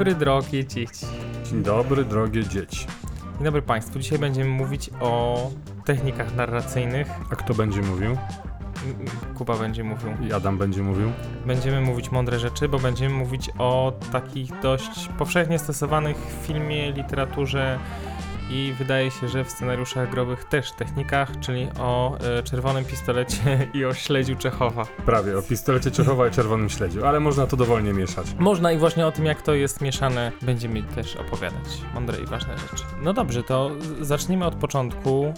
dobry, drogie dzieci. Dzień dobry, drogie dzieci. Dzień dobry Państwu. Dzisiaj będziemy mówić o technikach narracyjnych. A kto będzie mówił? Kuba będzie mówił. I Adam będzie mówił. Będziemy mówić mądre rzeczy, bo będziemy mówić o takich dość powszechnie stosowanych w filmie, literaturze i wydaje się, że w scenariuszach growych też technikach, czyli o e, czerwonym pistolecie i o śledziu Czechowa. Prawie, o pistolecie Czechowa i czerwonym śledziu, ale można to dowolnie mieszać. Można i właśnie o tym, jak to jest mieszane, będziemy też opowiadać. Mądre i ważne rzeczy. No dobrze, to zacznijmy od początku.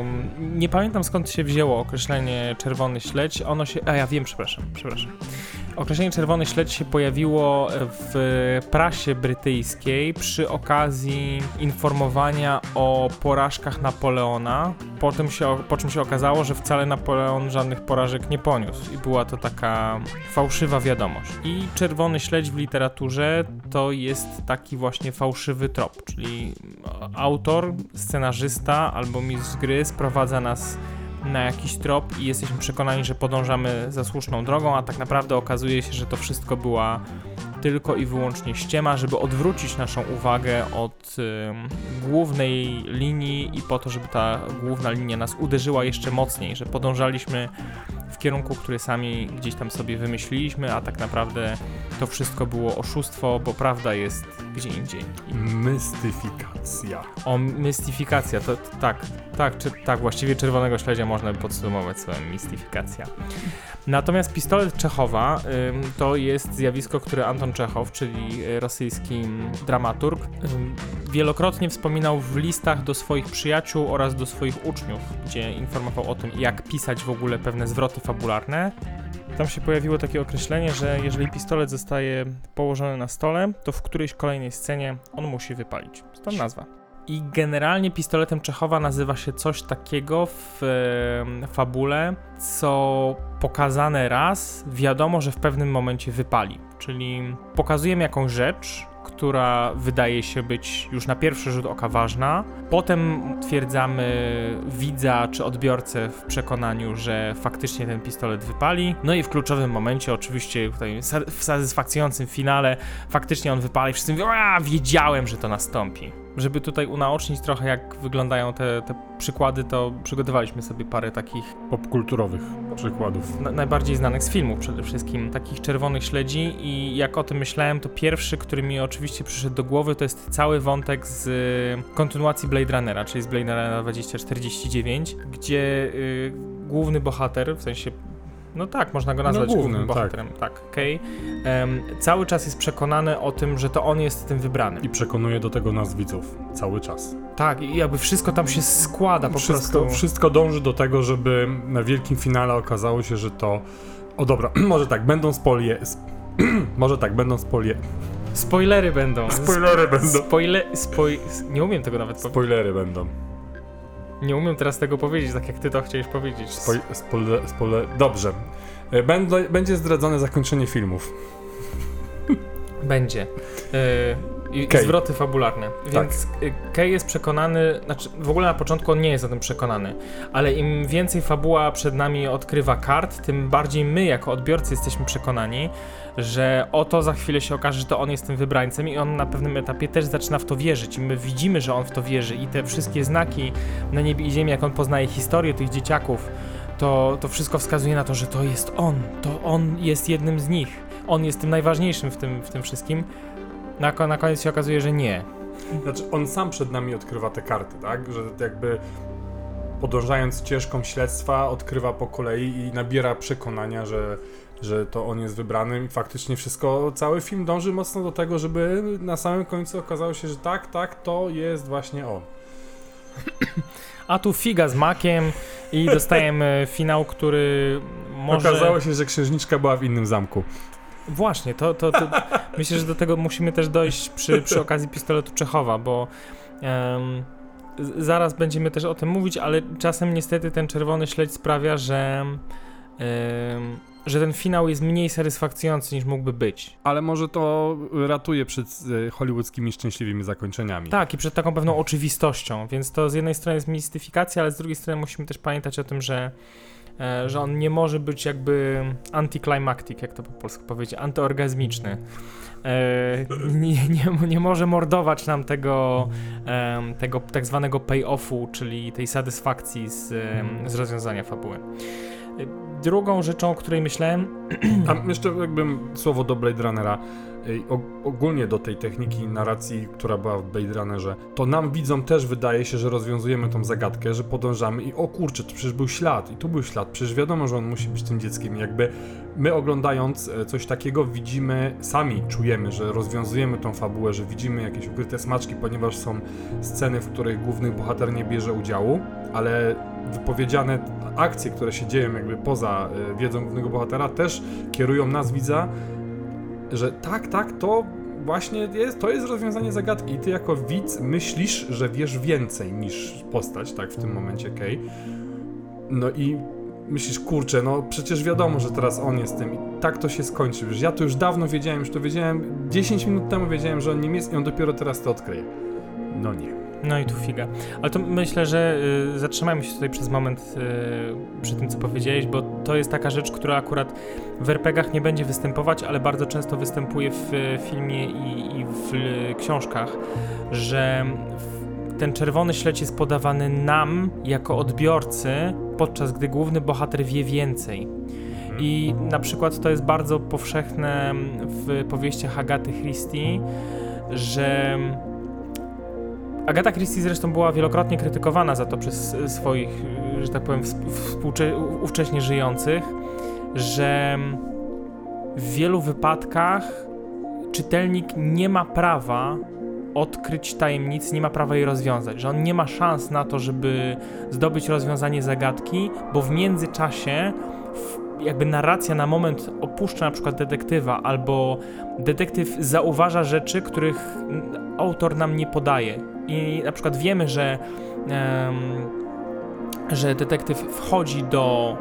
Ym, nie pamiętam skąd się wzięło określenie czerwony śledź. Ono się. A ja wiem, przepraszam, przepraszam. Określenie czerwony śledź się pojawiło w prasie brytyjskiej przy okazji informowania o porażkach Napoleona. Po, tym się, po czym się okazało, że wcale Napoleon żadnych porażek nie poniósł i była to taka fałszywa wiadomość. I czerwony śledź w literaturze to jest taki właśnie fałszywy trop, czyli autor, scenarzysta albo mistrz gry sprowadza nas na jakiś trop i jesteśmy przekonani, że podążamy za słuszną drogą, a tak naprawdę okazuje się, że to wszystko była tylko i wyłącznie ściema, żeby odwrócić naszą uwagę od ym, głównej linii i po to, żeby ta główna linia nas uderzyła jeszcze mocniej, że podążaliśmy w kierunku, który sami gdzieś tam sobie wymyśliliśmy, a tak naprawdę to wszystko było oszustwo, bo prawda jest gdzie indziej. Mystyfikacja. o, mystyfikacja, to, to tak, tak, czy, tak, właściwie czerwonego śledzia można by podsumować słowem mistyfikacja. Natomiast pistolet Czechowa ym, to jest zjawisko, które Anton Czechow, czyli y, rosyjski dramaturg, wielokrotnie wspominał w listach do swoich przyjaciół oraz do swoich uczniów, gdzie informował o tym, jak pisać w ogóle pewne zwroty fabularne. Tam się pojawiło takie określenie, że jeżeli pistolet zostaje położony na stole, to w którejś kolejnej scenie on musi wypalić. Stąd nazwa. I generalnie pistoletem Czechowa nazywa się coś takiego w fabule, co pokazane raz, wiadomo, że w pewnym momencie wypali. Czyli pokazujemy jakąś rzecz, która wydaje się być już na pierwszy rzut oka ważna. Potem twierdzamy widza czy odbiorcę w przekonaniu, że faktycznie ten pistolet wypali. No i w kluczowym momencie, oczywiście tutaj w satysfakcjonującym finale, faktycznie on wypali. Wszyscy mówią, wiedziałem, że to nastąpi. Żeby tutaj unaocznić trochę, jak wyglądają te, te przykłady, to przygotowaliśmy sobie parę takich Popkulturowych przykładów. na, najbardziej znanych z filmów przede wszystkim, takich czerwonych śledzi i jak o tym myślałem, to pierwszy, który mi oczywiście przyszedł do głowy, to jest cały wątek z y, kontynuacji Blade Runnera, czyli z Blade Runnera 2049, gdzie y, główny bohater, w sensie no tak, można go nazwać No, główny, głównym tak. bohaterem, tak, Kay, em, cały czas jest przekonany o tym, że to on jest tym wybranym. I przekonuje do tego nas widzów cały czas. tak, i jakby wszystko tam się składa po wszystko, prostu. wszystko dąży do tego, żeby na wielkim finale okazało się, że to... O dobra, może tak, będą spolie... sp- może tak, będą spolie... Spoilery będą. Spoilery będą. Spoile... Spoj... Nie umiem tego nawet powiedzieć. Spoilery będą. Nie umiem teraz tego powiedzieć, tak jak ty to chciałeś powiedzieć. Spoj, spole, spole, dobrze. E, Będę, będzie zdradzone zakończenie filmów. Będzie. Yy, i Kay. zwroty fabularne. Tak. Więc y, Kay jest przekonany, znaczy w ogóle na początku on nie jest o tym przekonany, ale im więcej fabuła przed nami odkrywa kart, tym bardziej my jako odbiorcy jesteśmy przekonani, że oto za chwilę się okaże, że to on jest tym wybrańcem i on na pewnym etapie też zaczyna w to wierzyć i my widzimy, że on w to wierzy i te wszystkie znaki na niebie i ziemi, jak on poznaje historię tych dzieciaków, to, to wszystko wskazuje na to, że to jest on, to on jest jednym z nich. On jest tym najważniejszym w tym, w tym wszystkim. Na, na koniec się okazuje, że nie. Znaczy, on sam przed nami odkrywa te karty, tak? Że jakby podążając ścieżką śledztwa, odkrywa po kolei i nabiera przekonania, że, że to on jest wybranym i faktycznie wszystko, cały film dąży mocno do tego, żeby na samym końcu okazało się, że tak, tak, to jest właśnie on. A tu figa z makiem i dostajemy finał, który może... Okazało się, że księżniczka była w innym zamku. Właśnie, to, to, to myślę, że do tego musimy też dojść przy, przy okazji pistoletu Czechowa, bo z- zaraz będziemy też o tym mówić, ale czasem niestety ten czerwony śledź sprawia, że, em, że ten finał jest mniej satysfakcjonujący niż mógłby być. Ale może to ratuje przed e, hollywoodzkimi szczęśliwymi zakończeniami. Tak, i przed taką pewną oczywistością, więc to z jednej strony jest mistyfikacja, ale z drugiej strony musimy też pamiętać o tym, że że on nie może być jakby anticlimactic, jak to po polsku powiedzieć, antyorgazmiczny. E, nie, nie, nie może mordować nam tego, tego tak zwanego pay-offu, czyli tej satysfakcji z, z rozwiązania fabuły. E, Drugą rzeczą, o której myślałem, A jeszcze jakbym słowo do Blade Runnera, ogólnie do tej techniki narracji, która była w Blade Runnerze, to nam widzom też wydaje się, że rozwiązujemy tą zagadkę, że podążamy i o kurczę, to przecież był ślad i tu był ślad, przecież wiadomo, że on musi być tym dzieckiem. Jakby my oglądając e, coś takiego widzimy, sami czujemy, że rozwiązujemy tą fabułę, że widzimy jakieś ukryte smaczki, ponieważ są sceny, w których główny bohater nie bierze udziału, ale wypowiedziane akcje, które się dzieją jakby poza e, wiedzą głównego bohatera też kierują nas widza, że tak, tak, to właśnie jest, to jest rozwiązanie zagadki i ty jako widz myślisz, że wiesz więcej niż postać, tak, w tym momencie Kay. No i myślisz, kurczę, no przecież wiadomo, że teraz on jest tym i tak to się skończy. Już ja to już dawno wiedziałem, już to wiedziałem, 10 minut temu wiedziałem, że on nim jest i on dopiero teraz to odkryje. No nie. No i tu figa. Ale to myślę, że y, zatrzymajmy się tutaj przez moment y, przy tym, co powiedziałeś, bo to jest taka rzecz, która akurat w RPGach nie będzie występować, ale bardzo często występuje w y, filmie i, i w y, książkach, że ten czerwony śledź jest podawany nam jako odbiorcy, podczas gdy główny bohater wie więcej. I na przykład to jest bardzo powszechne w powieściach Agaty Christie, że Agata Christie zresztą była wielokrotnie krytykowana za to przez swoich, że tak powiem, wsp- współcze- ówcześnie żyjących, że w wielu wypadkach czytelnik nie ma prawa odkryć tajemnicy, nie ma prawa jej rozwiązać, że on nie ma szans na to, żeby zdobyć rozwiązanie zagadki, bo w międzyczasie jakby narracja na moment opuszcza na przykład detektywa, albo detektyw zauważa rzeczy, których mm, autor nam nie podaje. I na przykład wiemy, że, że detektyw wchodzi do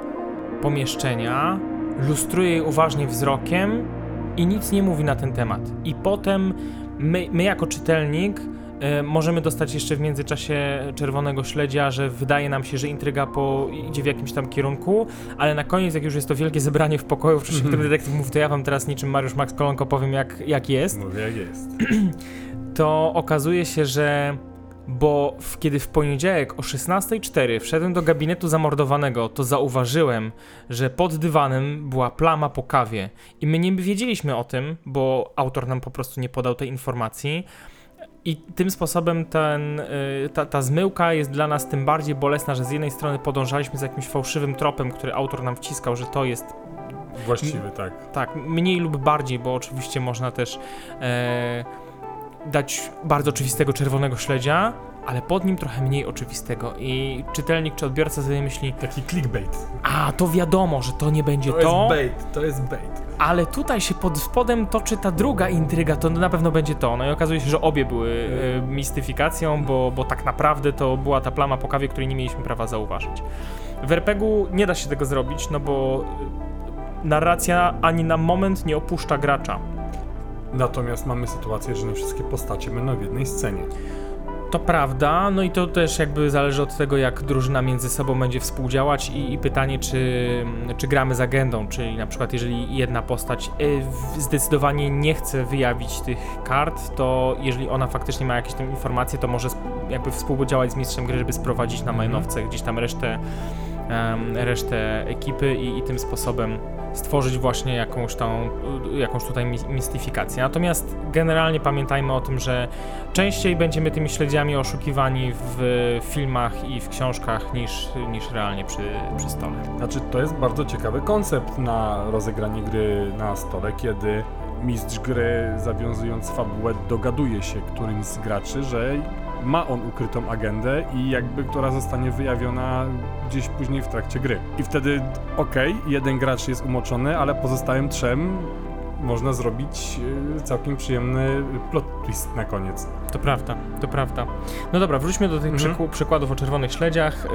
pomieszczenia, lustruje je uważnie wzrokiem i nic nie mówi na ten temat. I potem my, my jako czytelnik e, możemy dostać jeszcze w międzyczasie czerwonego śledzia, że wydaje nam się, że intryga po, idzie w jakimś tam kierunku, ale na koniec, jak już jest to wielkie zebranie w pokoju, w czasie Mhm. którym detektyw mówi, to ja wam teraz niczym Mariusz Max Kolonko powiem, jak, jak jest Mówię jak jest. to okazuje się, że bo w, kiedy w poniedziałek o 16.04 wszedłem do gabinetu zamordowanego, to zauważyłem, że pod dywanem była plama po kawie. I my nie wiedzieliśmy o tym, bo autor nam po prostu nie podał tej informacji. I tym sposobem ten, y, ta, ta zmyłka jest dla nas tym bardziej bolesna, że z jednej strony podążaliśmy za jakimś fałszywym tropem, który autor nam wciskał, że to jest Właściwy, tak. tak, mniej lub bardziej, bo oczywiście można też e, dać bardzo oczywistego czerwonego śledzia, ale pod nim trochę mniej oczywistego. I czytelnik czy odbiorca sobie myśli, Taki clickbait. a to wiadomo, że to nie będzie To, to, jest bait, to jest bait. ale tutaj się pod spodem toczy ta druga intryga, to na pewno będzie to. No i okazuje się, że obie były e, mistyfikacją, bo, bo tak naprawdę to była ta plama po kawie, której nie mieliśmy prawa zauważyć. W RPG-u nie da się tego zrobić, no bo e, narracja ani na moment nie opuszcza gracza. Natomiast mamy sytuację, że nie wszystkie postacie będą w jednej scenie. To prawda, no i to też jakby zależy od tego, jak drużyna między sobą będzie współdziałać i, i pytanie, czy, czy gramy z agendą, czyli na przykład jeżeli jedna postać y, zdecydowanie nie chce wyjawić tych kart, to jeżeli ona faktycznie ma jakieś tam informacje, to może jakby współdziałać z mistrzem gry, żeby sprowadzić na majnowce gdzieś tam resztę, resztę ekipy i, i tym sposobem stworzyć właśnie jakąś tą, jakąś tutaj mi- mistyfikację. Natomiast generalnie pamiętajmy o tym, że częściej będziemy tymi śledziami oszukiwani w filmach i w książkach niż, niż realnie przy, przy stole. Znaczy, to jest bardzo ciekawy koncept na rozegranie gry na stole, kiedy mistrz gry, zawiązując fabułę, dogaduje się którymś z graczy, że ma on ukrytą agendę i jakby która zostanie wyjawiona gdzieś później w trakcie gry. I wtedy, okej, jeden gracz jest umoczony, ale pozostałym trzem można zrobić y, całkiem przyjemny plot twist na koniec. To prawda, to prawda. No dobra, wróćmy do tych Mhm. przyku- przykładów o czerwonych śledziach.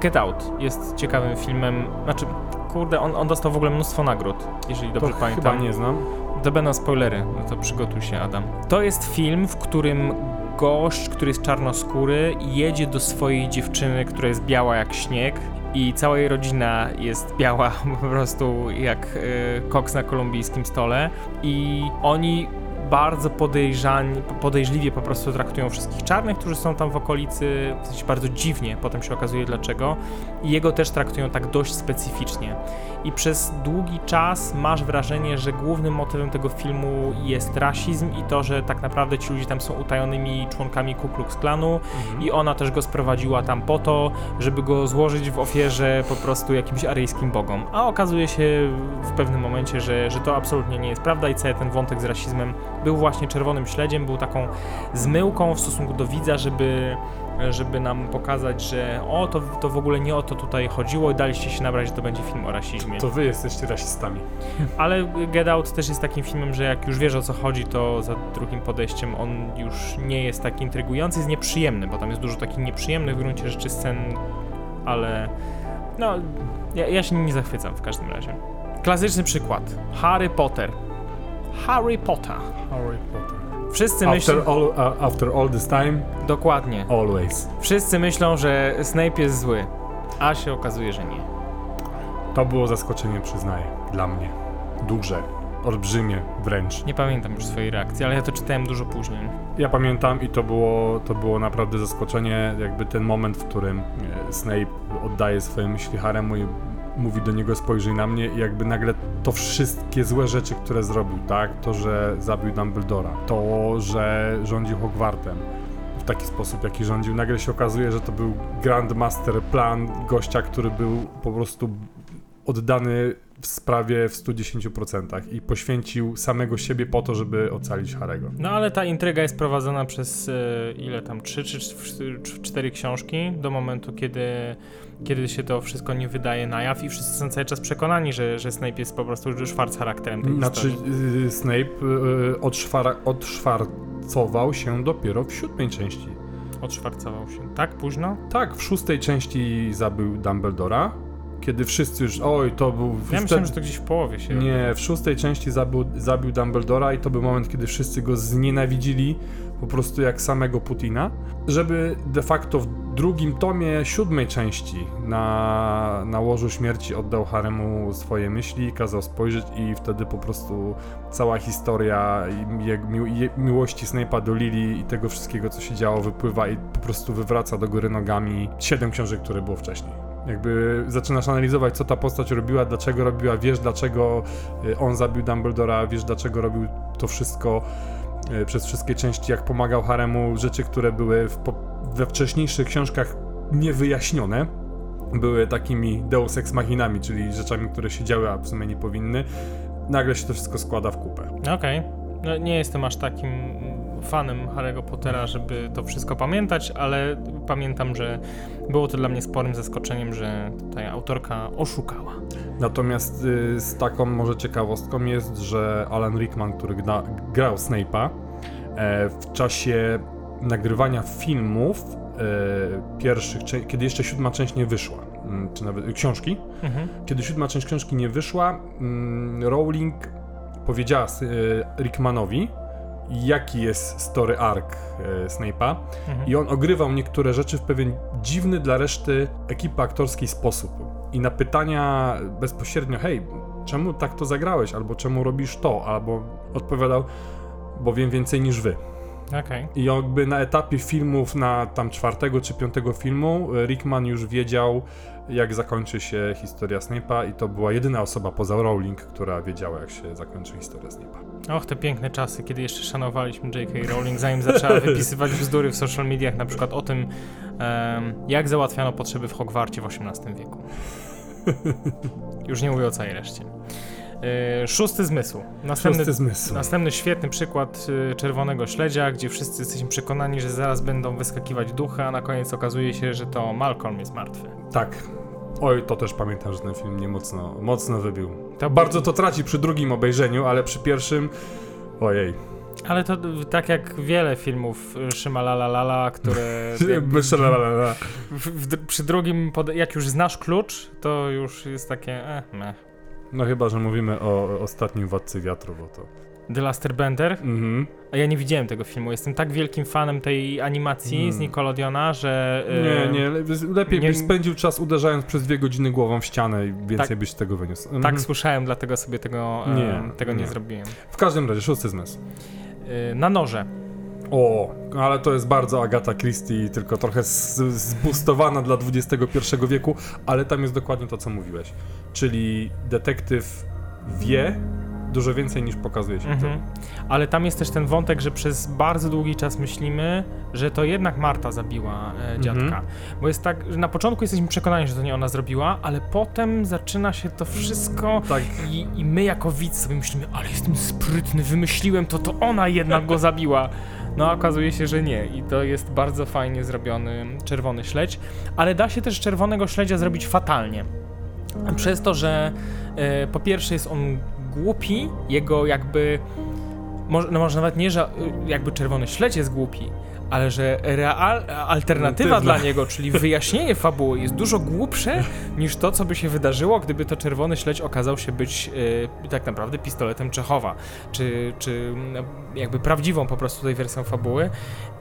Get Out jest ciekawym filmem, znaczy, kurde, on, on dostał w ogóle mnóstwo nagród, jeżeli dobrze to pamiętam. chyba nie znam. To będą spoilery, no to przygotuj się, Adam. To jest film, w którym gość, który jest czarnoskóry, jedzie do swojej dziewczyny, która jest biała jak śnieg i cała jej rodzina jest biała po prostu jak y, koks na kolumbijskim stole i oni bardzo podejrzani, podejrzliwie po prostu traktują wszystkich czarnych, którzy są tam w okolicy, w sensie bardzo dziwnie, potem się okazuje dlaczego. I jego też traktują tak dość specyficznie. I przez długi czas masz wrażenie, że głównym motywem tego filmu jest rasizm i to, że tak naprawdę ci ludzie tam są utajonymi członkami Ku Klux Klanu i ona też go sprowadziła tam po to, żeby go złożyć w ofierze po prostu jakimś aryjskim bogom. A okazuje się w pewnym momencie, że, że to absolutnie nie jest prawda i cały ten wątek z rasizmem był właśnie czerwonym śledziem, był taką zmyłką w stosunku do widza, żeby, żeby nam pokazać, że o, to, to w ogóle nie o to tutaj chodziło i daliście się nabrać, że to będzie film o rasizmie. To wy jesteście rasistami. Ale Get Out też jest takim filmem, że jak już wiesz o co chodzi, to za drugim podejściem on już nie jest taki intrygujący, jest nieprzyjemny, bo tam jest dużo takich nieprzyjemnych w gruncie rzeczy scen, ale no, ja, ja się nie zachwycam w każdym razie. Klasyczny przykład. Harry Potter. Harry Potter. Harry Potter. Wszyscy myślą... After all, uh, after all this time, Dokładnie. always. Wszyscy myślą, że Snape jest zły, a się okazuje, że nie. To było zaskoczenie, przyznaję, dla mnie. Duże, olbrzymie wręcz. Nie pamiętam już swojej reakcji, ale ja to czytałem dużo później. Ja pamiętam i to było, to było naprawdę zaskoczenie, jakby ten moment, w którym e, Snape oddaje swoje myśli Haremu i mówi do niego spojrzyj na mnie i jakby nagle to wszystkie złe rzeczy, które zrobił, tak? To, że zabił Dumbledora, to, że rządził Hogwartem w taki sposób, jaki rządził, nagle się okazuje, że to był Grand Master Plan gościa, który był po prostu oddany w sprawie w 110% i poświęcił samego siebie po to, żeby ocalić Harego. No ale ta intryga jest prowadzona przez e, ile tam, trzy czy cz- cz- cztery książki do momentu, kiedy, kiedy się to wszystko nie wydaje na jaw i wszyscy są cały czas przekonani, że, że Snape jest po prostu szwarc charakterem tej Znaczy, historii. y, Snape y, odszwara, odszwarcował się dopiero w siódmej części. Odszwarcował się. Tak późno? Tak, w szóstej części zabił Dumbledora, kiedy wszyscy już, oj, to był... Ja wtedy- myślałem, że to gdzieś w połowie się Nie, w szóstej części zabił, zabił Dumbledora i to był moment, kiedy wszyscy go znienawidzili, po prostu jak samego Putina, żeby de facto w drugim tomie siódmej części na, na łożu śmierci oddał Haremu swoje myśli, kazał spojrzeć i wtedy po prostu cała historia mi, miłości Snape'a do Lily i tego wszystkiego, co się działo, wypływa i po prostu wywraca do góry nogami siedem książek, które było wcześniej. Jakby zaczynasz analizować, co ta postać robiła, dlaczego robiła, wiesz, dlaczego y, on zabił Dumbledora, wiesz, dlaczego robił to wszystko y, przez wszystkie części, jak pomagał Haremu, rzeczy, które były w, we wcześniejszych książkach niewyjaśnione, były takimi deus ex machinami, czyli rzeczami, które się działy, a w sumie nie powinny. Nagle się to wszystko składa w kupę. Okej. No, nie jestem aż takim fanem Harry'ego Pottera, żeby to wszystko pamiętać, ale pamiętam, że było to dla mnie sporym zaskoczeniem, że tutaj autorka oszukała. Natomiast y, z taką może ciekawostką jest, że Alan Rickman, który grał Snape'a, e, w czasie nagrywania filmów e, pierwszych, kiedy jeszcze siódma część nie wyszła, mm, czy nawet książki, Mhm. kiedy siódma część książki nie wyszła, mm, Rowling powiedziała e, Rickmanowi, jaki jest story arc e, Snape'a Mhm. i on ogrywał niektóre rzeczy w pewien dziwny dla reszty ekipy aktorskiej sposób. I na pytania bezpośrednio, hej, czemu tak to zagrałeś, albo czemu robisz to, albo odpowiadał, bo wiem więcej niż wy. Okej. I jakby na etapie filmów, na tam czwartego czy piątego filmu, e, Rickman już wiedział, jak zakończy się historia Snape'a i to była jedyna osoba poza Rowling, która wiedziała, jak się zakończy historia Snape'a. Och, te piękne czasy, kiedy jeszcze szanowaliśmy J.K. Rowling, zanim zaczęła wypisywać bzdury w social mediach, na przykład o tym, jak załatwiano potrzeby w Hogwarcie w XVIII wieku. Już nie mówię o całej reszcie. E, szósty zmysł. Następny, Szósty zmysł. następny świetny przykład y, czerwonego śledzia, gdzie wszyscy jesteśmy przekonani, że zaraz będą wyskakiwać duchy, a na koniec okazuje się, że to Malcolm jest martwy. Tak. Oj, to też pamiętam, że ten film mnie mocno, mocno wybił. To Bardzo to traci przy drugim obejrzeniu, ale przy pierwszym. Ojej. Ale to tak jak wiele filmów y, Shymalala Lala, które w, przy drugim, pod, jak już znasz klucz, to już jest takie, eh, meh. No chyba, że mówimy o ostatnim Władcy Wiatru, bo to The Last Airbender. Mhm. A ja nie widziałem tego filmu. Jestem tak wielkim fanem tej animacji Hmm. z Nickelodeona, że... Nie, e, nie, le- lepiej nie- byś spędził czas uderzając przez dwie godziny głową w ścianę i więcej Tak. byś tego wyniósł. Tak Mhm. słyszałem, dlatego sobie tego, e, Nie, tego nie. nie. zrobiłem. W każdym razie, szósty zmysł. E, na noże. O, ale to jest bardzo Agata Christie, tylko trochę zbustowana dla XXI wieku, ale tam jest dokładnie to, co mówiłeś. Czyli detektyw wie dużo więcej niż pokazuje się. Mhm. Ale tam jest też ten wątek, że przez bardzo długi czas myślimy, że to jednak Marta zabiła e, dziadka. Mhm. Bo jest tak, że na początku jesteśmy przekonani, że to nie ona zrobiła, ale potem zaczyna się to wszystko Tak, i, i my jako widz sobie myślimy, ale jestem sprytny, wymyśliłem to, to ona jednak go zabiła. No a okazuje się, że nie i to jest bardzo fajnie zrobiony czerwony śledź, ale da się też czerwonego śledzia zrobić fatalnie. Przez to, że e, po pierwsze jest on głupi, jego jakby, no może nawet nie, że e, jakby czerwony śledź jest głupi, ale że real, alternatywa dla niego, czyli wyjaśnienie fabuły jest dużo głupsze niż to, co by się wydarzyło, gdyby to czerwony śledź okazał się być e, tak naprawdę pistoletem Czechowa, czy, czy mm, jakby prawdziwą po prostu tej wersją fabuły.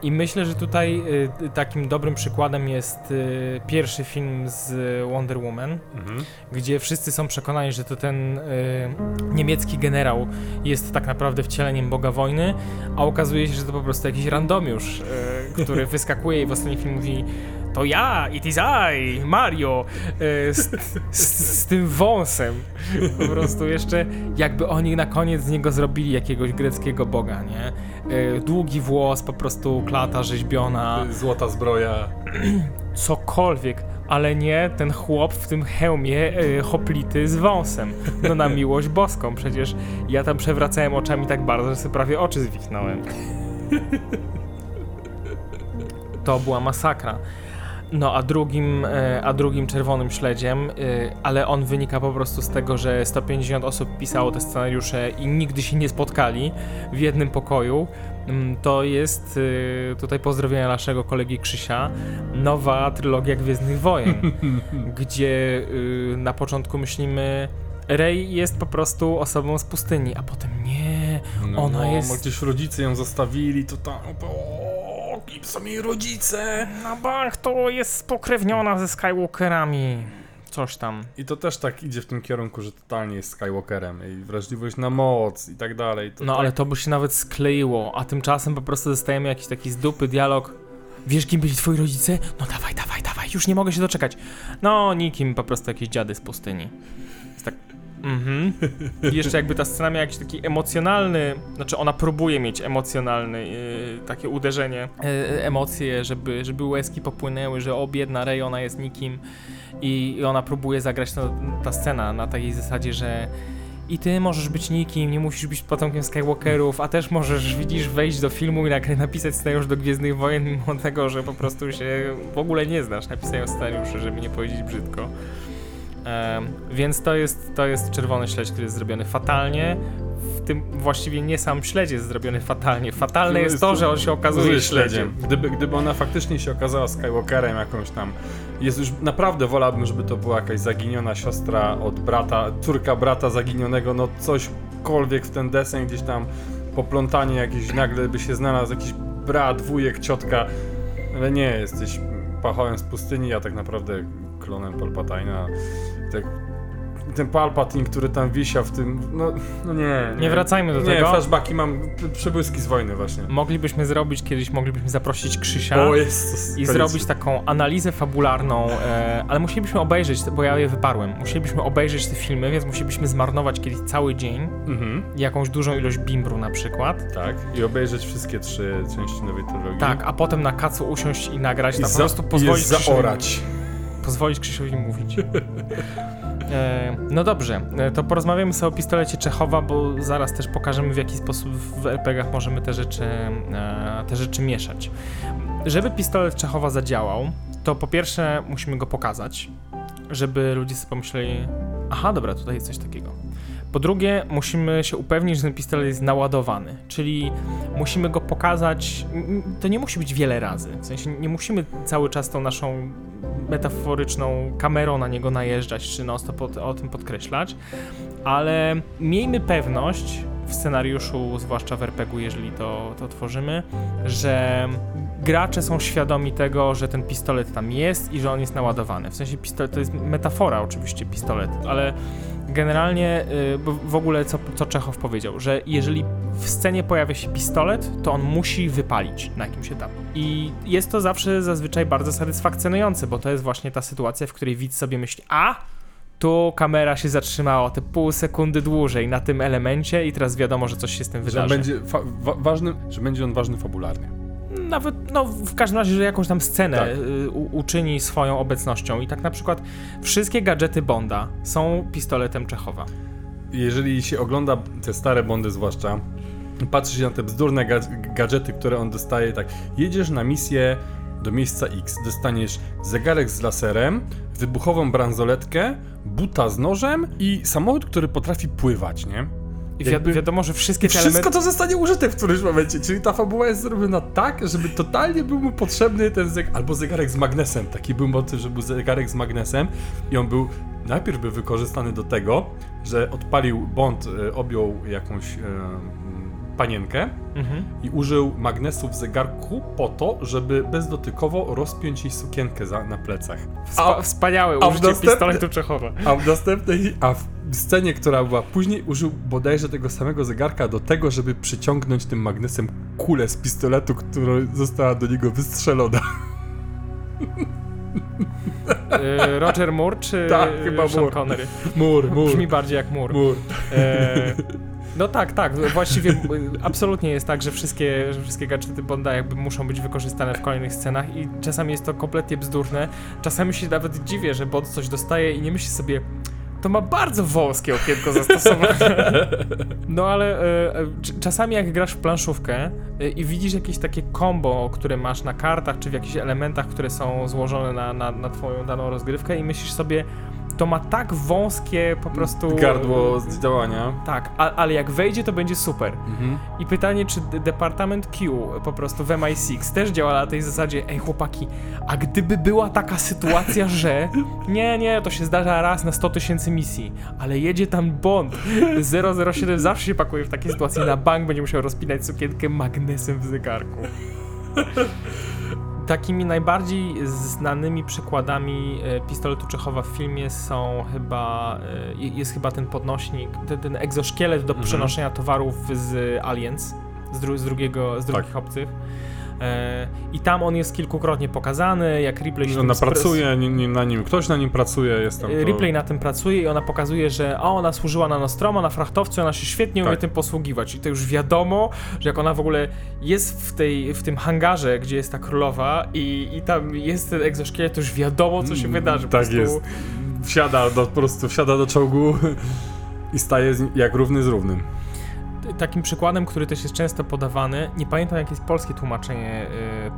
I myślę, że tutaj e, takim dobrym przykładem jest e, pierwszy film z Wonder Woman, mhm. gdzie wszyscy są przekonani, że to ten e, niemiecki generał jest tak naprawdę wcieleniem Boga wojny, a okazuje się, że to po prostu jakiś randomiusz, e, który wyskakuje i w ostatnim filmie mówi to ja, it is I, Mario, e, z, z, z tym wąsem. Po prostu jeszcze jakby oni na koniec z niego zrobili jakiegoś greckiego boga, nie? E, długi włos, po prostu klata rzeźbiona Złota zbroja. cokolwiek, ale nie ten chłop w tym hełmie y, hoplity z wąsem. No na miłość boską, przecież ja tam przewracałem oczami tak bardzo, że sobie prawie oczy zwichnąłem. To była masakra. No, a drugim, e, a drugim czerwonym śledziem, e, ale on wynika po prostu z tego, że 150 osób pisało te scenariusze i nigdy się nie spotkali w jednym pokoju. Mm, To jest e, tutaj pozdrowienia naszego kolegi Krzysia, nowa trylogia Gwiezdnych Wojen, gdzie na początku myślimy, Rey jest po prostu osobą z pustyni, a potem nie, Ona no, jest- Gdzieś rodzice ją zostawili, to tam... O, kim są jej rodzice? na bank to jest spokrewniona ze Skywalkerami. Coś tam. I to też tak idzie w tym kierunku, że totalnie jest Skywalkerem i wrażliwość na moc i tak dalej. To No tak... ale to by się nawet skleiło, a tymczasem po prostu dostajemy jakiś taki z dupy dialog. Wiesz, kim byli twoi rodzice? No dawaj, dawaj, dawaj, już nie mogę się doczekać. No, nikim, po prostu jakieś dziady z pustyni. Jest tak. Mhm. I jeszcze jakby ta scena miała jakiś taki emocjonalny, znaczy ona próbuje mieć emocjonalny, yy, takie uderzenie, yy, emocje, żeby, żeby łezki popłynęły, że o biedna Rey, ona jest nikim i, i ona próbuje zagrać no, ta scena na takiej zasadzie, że i ty możesz być nikim, nie musisz być potomkiem Skywalkerów, a też możesz, widzisz, wejść do filmu i napisać scenariusz do Gwiezdnych Wojen, mimo tego, że po prostu się w ogóle nie znasz napisania scenariuszy, żeby nie powiedzieć brzydko. Więc to jest, to jest czerwony śledź, który jest zrobiony fatalnie. W tym właściwie nie sam śledź jest zrobiony fatalnie. Fatalne No jest to, że on się okazuje śledziem. Gdyby, gdyby ona faktycznie się okazała Skywalkerem jakąś tam, jest już naprawdę wolałbym, żeby to była jakaś zaginiona siostra od brata, córka brata zaginionego, no cośkolwiek w ten deseń gdzieś tam poplątanie jakieś, nagle by się znalazł jakiś brat, wujek, ciotka, ale nie, jesteś pachołem z pustyni, a tak naprawdę klonem Palpatina. Tak, ten Palpatine, który tam wisiał w tym, no, no nie, Nie wracajmy do nie, tego. flashbacki mam, przebłyski z wojny właśnie. Moglibyśmy zrobić kiedyś, moglibyśmy zaprosić Krzysia. O Jezus. i zrobić taką analizę fabularną, e, ale musielibyśmy obejrzeć, bo ja je wyparłem, musielibyśmy obejrzeć te filmy, więc musielibyśmy zmarnować kiedyś cały dzień, Mhm, jakąś dużą ilość bimbru na przykład. tak. I obejrzeć wszystkie trzy części nowej trylogii. Tak, a potem na kacu usiąść i nagrać, I po za, prostu i pozwolić Krzysiowi, zaorać. Pozwolić Krzysiowi mówić. E, no dobrze, e, to porozmawiamy sobie o pistolecie Czechowa, bo zaraz też pokażemy w jaki sposób w RPG-ach możemy te rzeczy, e, te rzeczy mieszać. Żeby pistolet Czechowa zadziałał, to po pierwsze musimy go pokazać, żeby ludzie sobie pomyśleli, aha, dobra, tutaj jest coś takiego. Po drugie, musimy się upewnić, że ten pistolet jest naładowany, czyli musimy go pokazać. To nie musi być wiele razy. W sensie nie musimy cały czas tą naszą metaforyczną kamerą na niego najeżdżać, czy non o, o tym podkreślać, ale miejmy pewność, w scenariuszu, zwłaszcza w RPG-u, jeżeli to, to tworzymy, że gracze są świadomi tego, że ten pistolet tam jest i że on jest naładowany. W sensie pistolet to jest metafora oczywiście pistolet, ale generalnie y, w ogóle co, co Czechow powiedział, że jeżeli w scenie pojawia się pistolet, to on musi wypalić na jakimś etapie. I jest to zawsze zazwyczaj bardzo satysfakcjonujące, bo to jest właśnie ta sytuacja, w której widz sobie myśli, a tu kamera się zatrzymała te pół sekundy dłużej na tym elemencie i teraz wiadomo, że coś się z tym Że wydarzy. będzie, fa- wa- ważny, że będzie on ważny fabularnie. Nawet, no w każdym razie, że jakąś tam scenę Tak. y, u, uczyni swoją obecnością. I tak na przykład wszystkie gadżety Bonda są pistoletem Czechowa. Jeżeli się ogląda te stare Bondy zwłaszcza, patrzy się na te bzdurne ga- gadżety, które on dostaje, tak, jedziesz na misję do miejsca X, dostaniesz zegarek z laserem, wybuchową bransoletkę, buta z nożem i samochód, który potrafi pływać, nie? I wi- wiadomo, że wszystkie te wszystko to zostanie użyte w którymś momencie, czyli ta fabuła jest zrobiona tak, żeby totalnie był mu potrzebny ten zegarek, albo zegarek z magnesem, taki był motyw, że był zegarek z magnesem i on był, najpierw był wykorzystany do tego, że odpalił Bond, e, objął jakąś e, panienkę Mhm. i użył magnesu w zegarku po to, żeby bezdotykowo rozpiąć jej sukienkę za, na plecach. Wspa- wspaniałe a w użycie pistoletu Czechowa. A w następnej, a w scenie, która była później, użył bodajże tego samego zegarka do tego, żeby przyciągnąć tym magnesem kulę z pistoletu, która została do niego wystrzelona. Y, Roger Moore czy Tak, chyba Sean Moore. Connery? Mur, mur, Brzmi bardziej jak Moore. mur. E, no tak, tak. Właściwie absolutnie jest tak, że wszystkie, że wszystkie gadżety Bonda jakby muszą być wykorzystane w kolejnych scenach i czasami jest to kompletnie bzdurne. Czasami się nawet dziwię, że Bond coś dostaje i nie myśli sobie to ma bardzo wąskie okienko zastosowane. No ale c- czasami jak grasz w planszówkę e, i widzisz jakieś takie combo, które masz na kartach, czy w jakichś elementach, które są złożone na, na, na twoją daną rozgrywkę i myślisz sobie, to ma tak wąskie po prostu... Gardło z działania. Tak, a, ale jak wejdzie, to będzie super. Mhm. I pytanie, czy Departament Q po prostu w MI6 też działa na tej zasadzie, ej chłopaki, a gdyby była taka sytuacja, że nie, nie, to się zdarza raz na 100 tysięcy misji, ale jedzie tam Bond, 007 zawsze się pakuje w takie sytuacje, na bank będzie musiał rozpinać sukienkę magnesem w zegarku. Takimi najbardziej znanymi przykładami e, pistoletu Czechowa w filmie są chyba, e, jest chyba ten podnośnik, ten, ten egzoszkielet do Mhm. przenoszenia towarów z Aliens, z, dru, z, drugiego, z drugich obcych. E, I tam on jest kilkukrotnie pokazany, jak Ripley się Ona pracuje na nim, ktoś na nim pracuje, jest tam to... Ripley na tym pracuje i ona pokazuje, że a ona służyła na Nostroma, na frachtowcu, ona się świetnie umie Tak. tym posługiwać. I to już wiadomo, że jak ona w ogóle jest w, tej, w tym hangarze, gdzie jest ta królowa i, i tam jest ten egzoszkielet, to już wiadomo, co się Mm, wydarzy. Tak jest. Wsiada do, po prostu wsiada do czołgu i staje jak równy z równym. Takim przykładem, który też jest często podawany, nie pamiętam jakie jest polskie tłumaczenie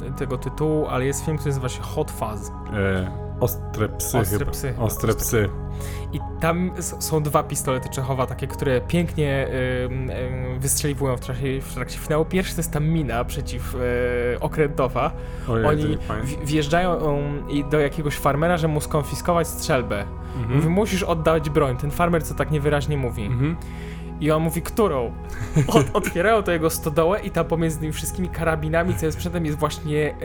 y, tego tytułu, ale jest film, który nazywa się Hot Fuzz. E, ostre psy Ostre chyba. psy, Ostre psy. I tam są dwa pistolety Czechowa, takie, które pięknie ym, ym, wystrzeliwują w trakcie, w trakcie finału. Pierwszy to jest ta mina przeciw e, okrętowa. Ojej, Oni w- wjeżdżają um, do jakiegoś farmera, że mu skonfiskować strzelbę. Mhm. Mówi, musisz oddać broń. Ten farmer, co tak niewyraźnie mówi. Mhm. I on mówi, którą? Od, otwierają to jego stodołę i tam pomiędzy tymi wszystkimi karabinami, całym sprzętem jest właśnie e,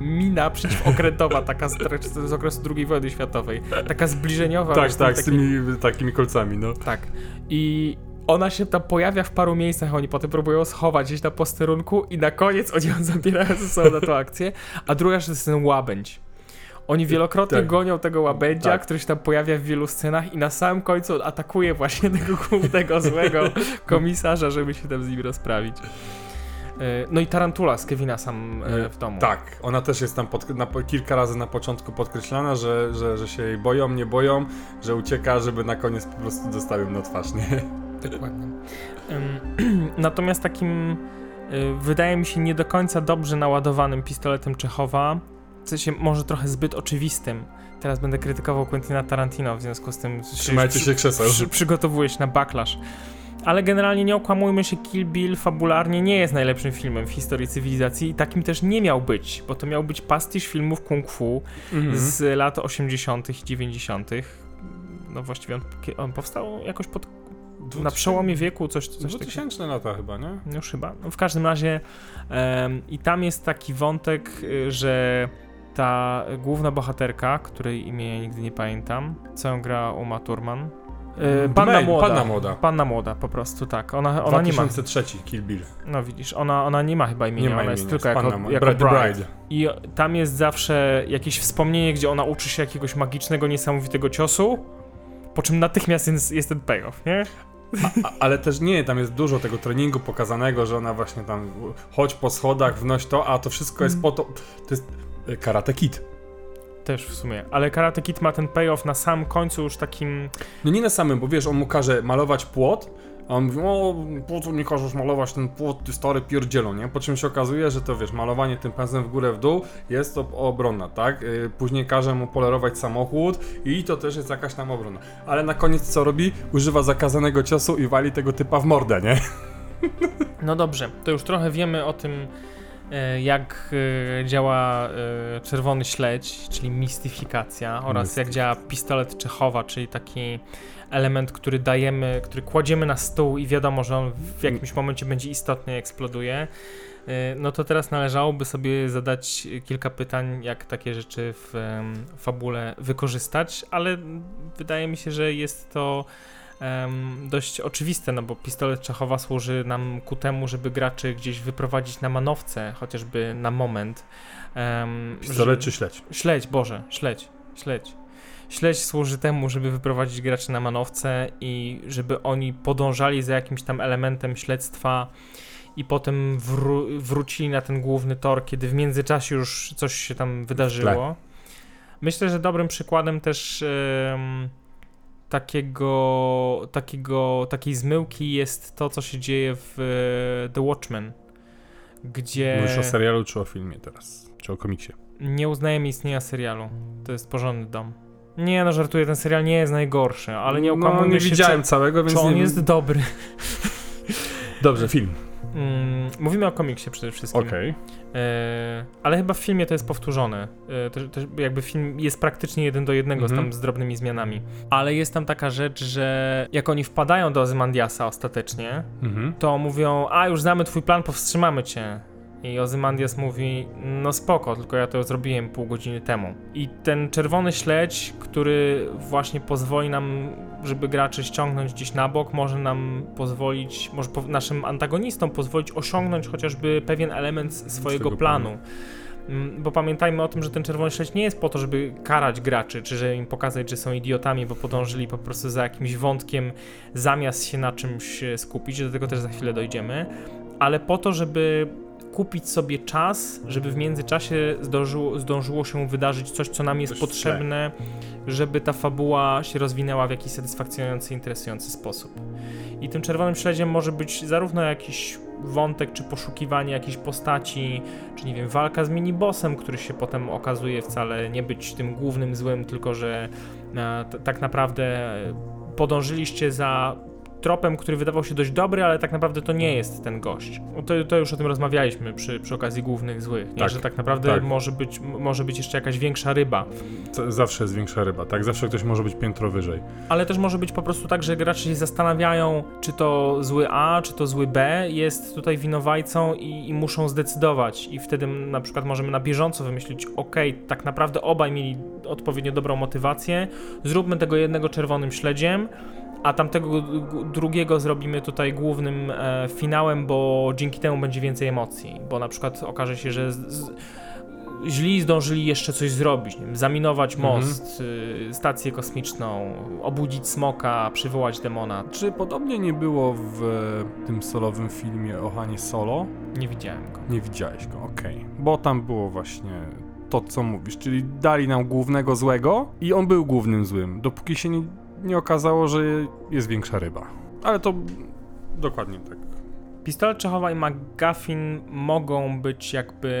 mina przeciwokrętowa, taka z, z okresu II wojny światowej. Taka zbliżeniowa. Tak, tak, z tymi takimi kolcami, no. tak. I ona się tam pojawia w paru miejscach, oni potem próbują schować gdzieś na posterunku i na koniec oni ją zabierają ze sobą na tą akcję. A druga rzecz to jest ten łabędź. Oni wielokrotnie Tak. gonią tego łabędzia, Tak. który się tam pojawia w wielu scenach i na samym końcu atakuje właśnie tego głównego złego komisarza, żeby się tam z nim rozprawić. E, No i Tarantula z Kevina sam e, w domu. Tak, ona też jest tam pod, na, kilka razy na początku podkreślana, że, że, że się jej boją, nie boją, że ucieka, żeby na koniec po prostu dostawił na twarz, nie? Dokładnie. Natomiast takim, wydaje mi się, nie do końca dobrze naładowanym pistoletem Czechowa, sensie może trochę zbyt oczywistym. Teraz będę krytykował Quentina Tarantino, w związku z tym Trzymajcie się krzeseł. przy, przygotowuję się na backlash. Ale generalnie nie okłamujmy się, Kill Bill fabularnie nie jest najlepszym filmem w historii cywilizacji i takim też nie miał być, bo to miał być pastisz filmów kung fu Mhm. z lat 80. i 90. No właściwie on, on powstał jakoś pod na przełomie wieku coś, coś takiego. 2000 lata chyba, nie? Już chyba. No w każdym razie em, i tam jest taki wątek, y, że ta główna bohaterka, której imię ja nigdy nie pamiętam, co ją gra Uma Thurman. Y, Panna May, młoda. Panna młoda. Panna młoda, po prostu, tak. Ona, ona nie ma. 2003 Kill Bill. No widzisz, ona, ona nie ma chyba imienia, Nie ma ona jest imienia, tylko jest jako, Panna, jako Bride. bride. I tam jest zawsze jakieś wspomnienie, gdzie ona uczy się jakiegoś magicznego, niesamowitego ciosu, po czym natychmiast jest, jest ten payoff, nie? A, ale też nie, tam jest dużo tego treningu pokazanego, że ona właśnie tam chodź po schodach, wnoś to, a to wszystko jest po to. To jest Karate Kid. Też w sumie. Ale Karate Kid ma ten payoff na sam końcu już takim... No nie na samym, bo wiesz, on mu każe malować płot, a on mówi, o, po co mi każesz malować ten płot, ty stary pierdzielo, nie? Po czym się okazuje, że to wiesz, malowanie tym pędzlem w górę, w dół jest ob- obronna, tak? Yy, później każe mu polerować samochód i to też jest jakaś tam obrona. Ale na koniec co robi? Używa zakazanego ciosu i wali tego typa w mordę, nie? No dobrze, to już trochę wiemy o tym, jak e, działa e, czerwony śledź, czyli mistyfikacja, oraz jak działa pistolet Czechowa, czyli taki element, który dajemy, który kładziemy na stół i wiadomo, że on w jakimś momencie będzie istotny i eksploduje. E, No to teraz należałoby sobie zadać kilka pytań, jak takie rzeczy w fabule wykorzystać, ale wydaje mi się, że jest to em, dość oczywiste, no bo pistolet Czechowa służy nam ku temu, żeby graczy gdzieś wyprowadzić na manowce, chociażby na moment. Um, Pistolet czy śledź? Śledź, Boże, śledź, śledź. Śledź służy temu, żeby wyprowadzić graczy na manowce i żeby oni podążali za jakimś tam elementem śledztwa i potem wró- wrócili na ten główny tor, kiedy w międzyczasie już coś się tam wydarzyło. Myślę, że dobrym przykładem też em, takiego, takiego, takiej zmyłki jest to, co się dzieje w e, The Watchmen, gdzie Mówisz o serialu czy o filmie teraz? Czy o komiksie? nie uznajemy istnienia serialu. To jest porządny dom. Nie no, żartuję, ten serial nie jest najgorszy, ale nie No, okłamujmy nie się, widziałem całego, czy, więc czy on nie jest dobry. Dobrze, film. Mm, mówimy o komiksie przede wszystkim. Okej. E, ale chyba w filmie to jest powtórzone. E, też, też jakby film jest praktycznie jeden do jednego z Mhm. tam z drobnymi zmianami. Ale jest tam taka rzecz, że jak oni wpadają do Ozymandiasa ostatecznie, Mhm. to mówią, a już znamy twój plan, powstrzymamy cię. I Ozymandias mówi, no spoko, tylko ja to zrobiłem pół godziny temu. I ten czerwony śledź, który właśnie pozwoli nam, żeby graczy ściągnąć gdzieś na bok, może nam pozwolić, może po, naszym antagonistom pozwolić osiągnąć chociażby pewien element swojego planu. planu. Mm, Bo pamiętajmy o tym, że ten czerwony śledź nie jest po to, żeby karać graczy, czy żeby im pokazać, że są idiotami, bo podążyli po prostu za jakimś wątkiem, zamiast się na czymś e, skupić, do tego też za chwilę dojdziemy, ale po to, żeby kupić sobie czas, żeby w międzyczasie zdążyło, zdążyło się wydarzyć coś, co nam jest Coś potrzebne, żeby ta fabuła się rozwinęła w jakiś satysfakcjonujący, interesujący sposób. I tym czerwonym śledziem może być zarówno jakiś wątek, czy poszukiwanie jakiejś postaci, czy nie wiem, walka z minibossem, który się potem okazuje wcale nie być tym głównym złym, tylko że e, tak naprawdę podążyliście za tropem, który wydawał się dość dobry, ale tak naprawdę to nie jest ten gość. To, to już o tym rozmawialiśmy przy, przy okazji głównych złych, nie? Tak, że tak naprawdę tak. może, być, może być jeszcze jakaś większa ryba. Zawsze jest większa ryba, tak? Zawsze ktoś może być piętro wyżej. Ale też może być po prostu tak, że gracze się zastanawiają, czy to zły A, czy to zły B jest tutaj winowajcą i, i muszą zdecydować. I wtedy na przykład możemy na bieżąco wymyślić, ok, tak naprawdę obaj mieli odpowiednio dobrą motywację, zróbmy tego jednego czerwonym śledziem, a tamtego drugiego zrobimy tutaj głównym e, finałem, bo dzięki temu będzie więcej emocji. Bo na przykład okaże się, że z, z, źli zdążyli jeszcze coś zrobić, wiem, zaminować Mhm. most, y, stację kosmiczną, obudzić smoka, przywołać demona. Czy podobnie nie było w tym solowym filmie o Hanie Solo? Nie widziałem go. Nie widziałeś go, okej. Bo tam było właśnie to, co mówisz, czyli dali nam głównego złego i on był głównym złym, dopóki się nie, nie okazało, że jest większa ryba. Ale to dokładnie tak. Pistolet Czechowa i McGuffin mogą być jakby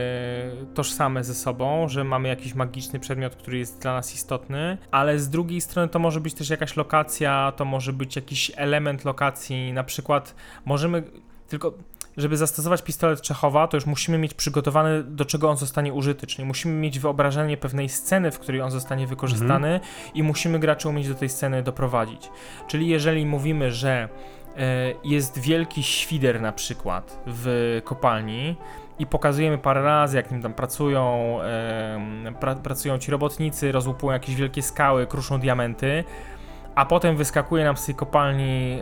tożsame ze sobą, że mamy jakiś magiczny przedmiot, który jest dla nas istotny, ale z drugiej strony to może być też jakaś lokacja, to może być jakiś element lokacji, na przykład możemy tylko żeby zastosować pistolet Czechowa, to już musimy mieć przygotowany, do czego on zostanie użyty, czyli musimy mieć wyobrażenie pewnej sceny, w której on zostanie wykorzystany i musimy graczy umieć do tej sceny doprowadzić. Czyli jeżeli mówimy, że e, jest wielki świder na przykład w kopalni i pokazujemy parę razy, jak nim tam pracują, em, pra, pracują ci robotnicy, rozłupują jakieś wielkie skały, kruszą diamenty, a potem wyskakuje nam z tej kopalni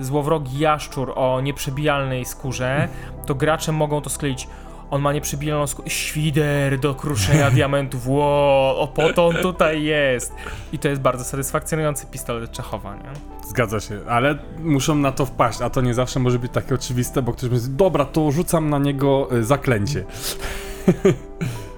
y, złowrogi jaszczur o nieprzebijalnej skórze, to gracze mogą to skleić. On ma nieprzebijalną skórę. Świder do kruszenia diamentów. Ło, o po to on tutaj jest. I to jest bardzo satysfakcjonujący pistolet Czechowa, nie? Zgadza się, ale muszą na to wpaść, a to nie zawsze może być takie oczywiste, bo ktoś mówi, dobra, to rzucam na niego y, zaklęcie.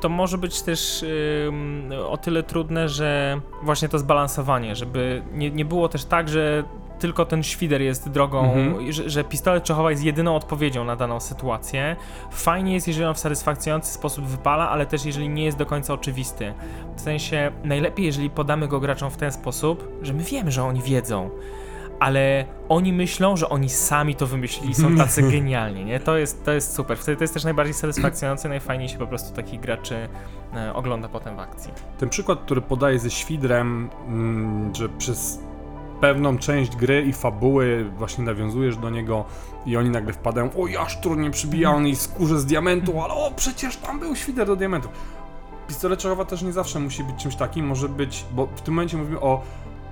To może być też ym, o tyle trudne, że właśnie to zbalansowanie, żeby nie, nie było też tak, że tylko ten świder jest drogą, Mhm. że, że pistolet Czechowa jest jedyną odpowiedzią na daną sytuację. Fajnie jest, jeżeli on w satysfakcjonujący sposób wypala, ale też jeżeli nie jest do końca oczywisty. W sensie, najlepiej, jeżeli podamy go graczom w ten sposób, że my wiemy, że oni wiedzą, ale oni myślą, że oni sami to wymyślili, są tacy genialni, nie? To jest, to jest super. Wtedy to jest też najbardziej satysfakcjonujące, najfajniej się po prostu takich graczy e, ogląda potem w akcji. Ten przykład, który podaję ze świdrem, mm, że przez pewną część gry i fabuły właśnie nawiązujesz do niego i oni nagle wpadają, o jaszczur nieprzybijalny i skórze z diamentu, ale o przecież tam był świder do diamentu. Pistolet Czechowa też nie zawsze musi być czymś takim, może być, bo w tym momencie mówimy o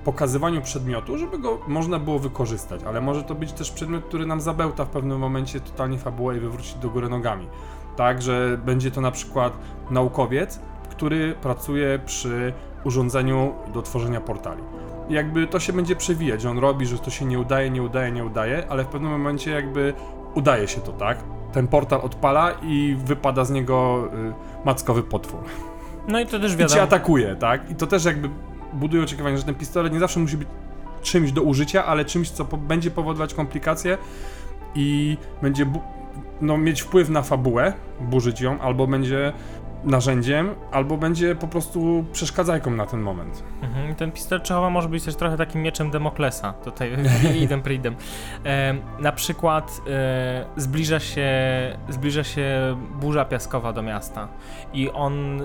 pokazywaniu przedmiotu, żeby go można było wykorzystać, ale może to być też przedmiot, który nam zabełta w pewnym momencie totalnie fabułę i wywróci do góry nogami. Tak, że będzie to na przykład naukowiec, który pracuje przy urządzeniu do tworzenia portali. I jakby to się będzie przewijać, że on robi, że to się nie udaje, nie udaje, nie udaje, ale w pewnym momencie jakby udaje się to, tak? Ten portal odpala i wypada z niego y, mackowy potwór. No i to też I cię wiadomo. atakuje, tak? I to też jakby buduje oczekiwanie, że ten pistolet nie zawsze musi być czymś do użycia, ale czymś, co po będzie powodować komplikacje i będzie no, mieć wpływ na fabułę, burzyć ją, albo będzie narzędziem, albo będzie po prostu przeszkadzajką na ten moment. Mhm, ten pistolet Czechowa może być też trochę takim mieczem Demoklesa, tutaj idem pridem. E, na przykład e, zbliża, się, zbliża się burza piaskowa do miasta i on,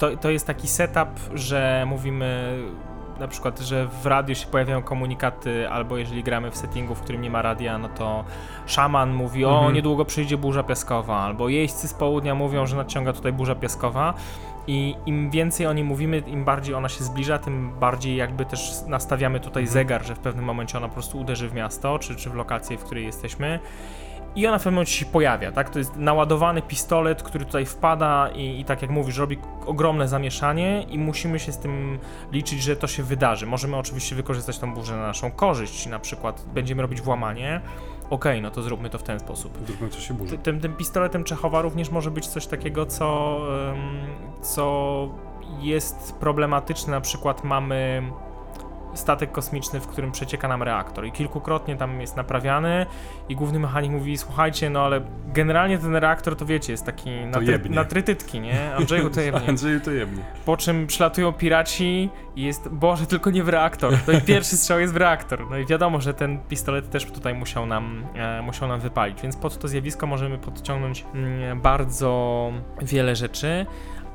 to, to jest taki setup, że mówimy na przykład, że w radiu się pojawiają komunikaty, albo jeżeli gramy w settingu, w którym nie ma radia, no to szaman mówi, o Mhm. niedługo przyjdzie burza piaskowa, albo jeźdźcy z południa mówią, że nadciąga tutaj burza piaskowa i im więcej o niej mówimy, im bardziej ona się zbliża, tym bardziej jakby też nastawiamy tutaj Mhm. zegar, że w pewnym momencie ona po prostu uderzy w miasto, czy, czy w lokację, w której jesteśmy. I ona w pewnym momencie się pojawia, tak? To jest naładowany pistolet, który tutaj wpada i, i tak jak mówisz, robi ogromne zamieszanie i musimy się z tym liczyć, że to się wydarzy. Możemy oczywiście wykorzystać tą burzę na naszą korzyść, na przykład będziemy robić włamanie, okej, no to zróbmy to w ten sposób. Zróbmy, co się burzy. Ty- Tym, tym pistoletem Czechowa również może być coś takiego, co, co jest problematyczne. Na przykład mamy statek kosmiczny, w którym przecieka nam reaktor i kilkukrotnie tam jest naprawiany i główny mechanik mówi, słuchajcie, no ale generalnie ten reaktor to wiecie, jest taki na, try, jebnie. na trytytki, nie? Andrzeju to jebnie. Andrzeju to jemnie. Po czym przylatują piraci i jest, Boże, tylko nie w reaktor. No i pierwszy strzał jest w reaktor. No i wiadomo, że ten pistolet też tutaj musiał nam, e, musiał nam wypalić, więc pod to zjawisko możemy podciągnąć mm, bardzo wiele rzeczy.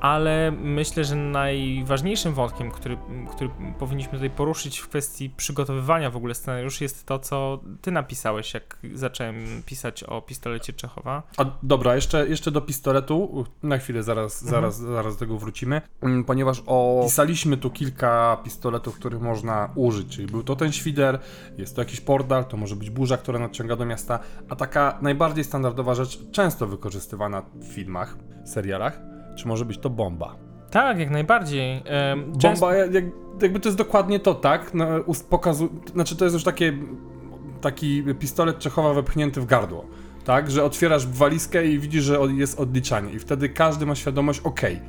Ale myślę, że najważniejszym wątkiem, który, który powinniśmy tutaj poruszyć w kwestii przygotowywania w ogóle scenariuszy, jest to, co ty napisałeś, jak zacząłem pisać o pistolecie Czechowa. A dobra, jeszcze, jeszcze do pistoletu, na chwilę zaraz, Mhm. zaraz, zaraz do tego wrócimy, Mm, ponieważ opisaliśmy tu kilka pistoletów, których można użyć, czyli był to ten świder, jest to jakiś portal, to może być burza, która nadciąga do miasta, a taka najbardziej standardowa rzecz, często wykorzystywana w filmach, serialach, czy może być to bomba. Tak, jak najbardziej. Często- Bomba, jak, jakby to jest dokładnie to, tak? No, pokazu... Znaczy to jest już takie, taki pistolet Czechowa wepchnięty w gardło, tak? Że otwierasz walizkę i widzisz, że jest odliczanie i wtedy każdy ma świadomość, okej,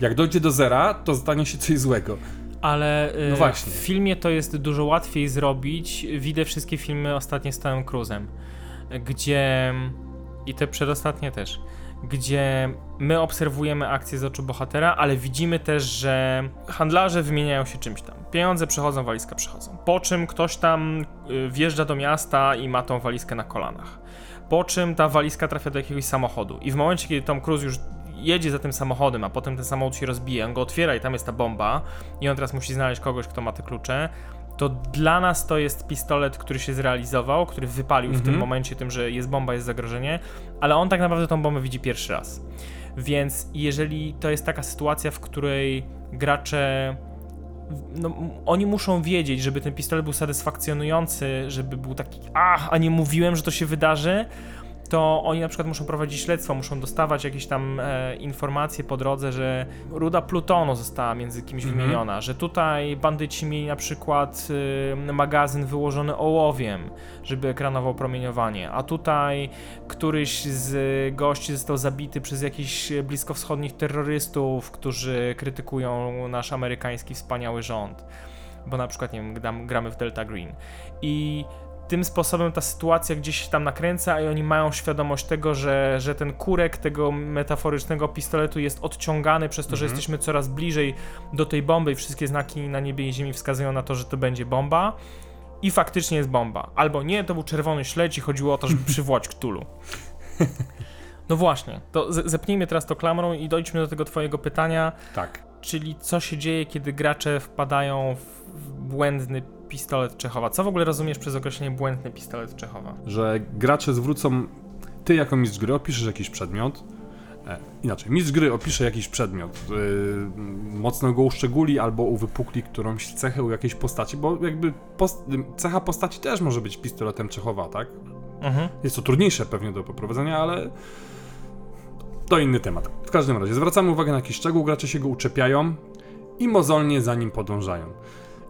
jak dojdzie do zera, to stanie się coś złego. Ale y, No w filmie to jest dużo łatwiej zrobić. Widzę wszystkie filmy ostatnie z Tomem Cruzem, gdzie i te przedostatnie też, gdzie my obserwujemy akcję z oczu bohatera, ale widzimy też, że handlarze wymieniają się czymś tam. Pieniądze przechodzą, walizka przechodzą. Po czym ktoś tam y, wjeżdża do miasta i ma tą walizkę na kolanach. po czym ta walizka trafia do jakiegoś samochodu. I w momencie, kiedy Tom Cruise już jedzie za tym samochodem, a potem ten samochód się rozbija, on go otwiera i tam jest ta bomba i on teraz musi znaleźć kogoś, kto ma te klucze, to dla nas to jest pistolet, który się zrealizował, który wypalił w tym Mhm. momencie tym, że jest bomba, jest zagrożenie, ale on tak naprawdę tą bombę widzi pierwszy raz. Więc jeżeli to jest taka sytuacja, w której gracze no, oni muszą wiedzieć, żeby ten pistolet był satysfakcjonujący, żeby był taki, ach, a nie mówiłem, że to się wydarzy, to oni na przykład muszą prowadzić śledztwo, muszą dostawać jakieś tam e, informacje po drodze, że ruda plutonu została między kimś Mhm. wymieniona, że tutaj bandyci mieli na przykład e, magazyn wyłożony ołowiem, żeby ekranował promieniowanie, a tutaj któryś z gości został zabity przez jakichś bliskowschodnich terrorystów, którzy krytykują nasz amerykański wspaniały rząd, bo na przykład, nie wiem, gram, gramy w Delta Green i tym sposobem ta sytuacja gdzieś się tam nakręca i oni mają świadomość tego, że, że ten kurek tego metaforycznego pistoletu jest odciągany przez to, że Mhm. jesteśmy coraz bliżej do tej bomby i wszystkie znaki na niebie i ziemi wskazują na to, że to będzie bomba i faktycznie jest bomba. Albo nie, to był czerwony śledź i chodziło o to, żeby przywołać Cthulhu. No właśnie, to zepnijmy teraz to klamrą i dojdźmy do tego twojego pytania, Tak. czyli co się dzieje, kiedy gracze wpadają w błędny pistolet Czechowa. Co w ogóle rozumiesz przez określenie błędny pistolet Czechowa? Że gracze zwrócą. Ty, jako mistrz gry, opiszesz jakiś przedmiot. E, inaczej, mistrz gry opisze jakiś przedmiot, yy, mocno go uszczególi albo uwypukli którąś cechę u jakiejś postaci, bo jakby post- cecha postaci też może być pistoletem Czechowa, tak? Mhm. Jest to trudniejsze pewnie do poprowadzenia, ale to inny temat. W każdym razie zwracamy uwagę na jakiś szczegół, gracze się go uczepiają i mozolnie za nim podążają.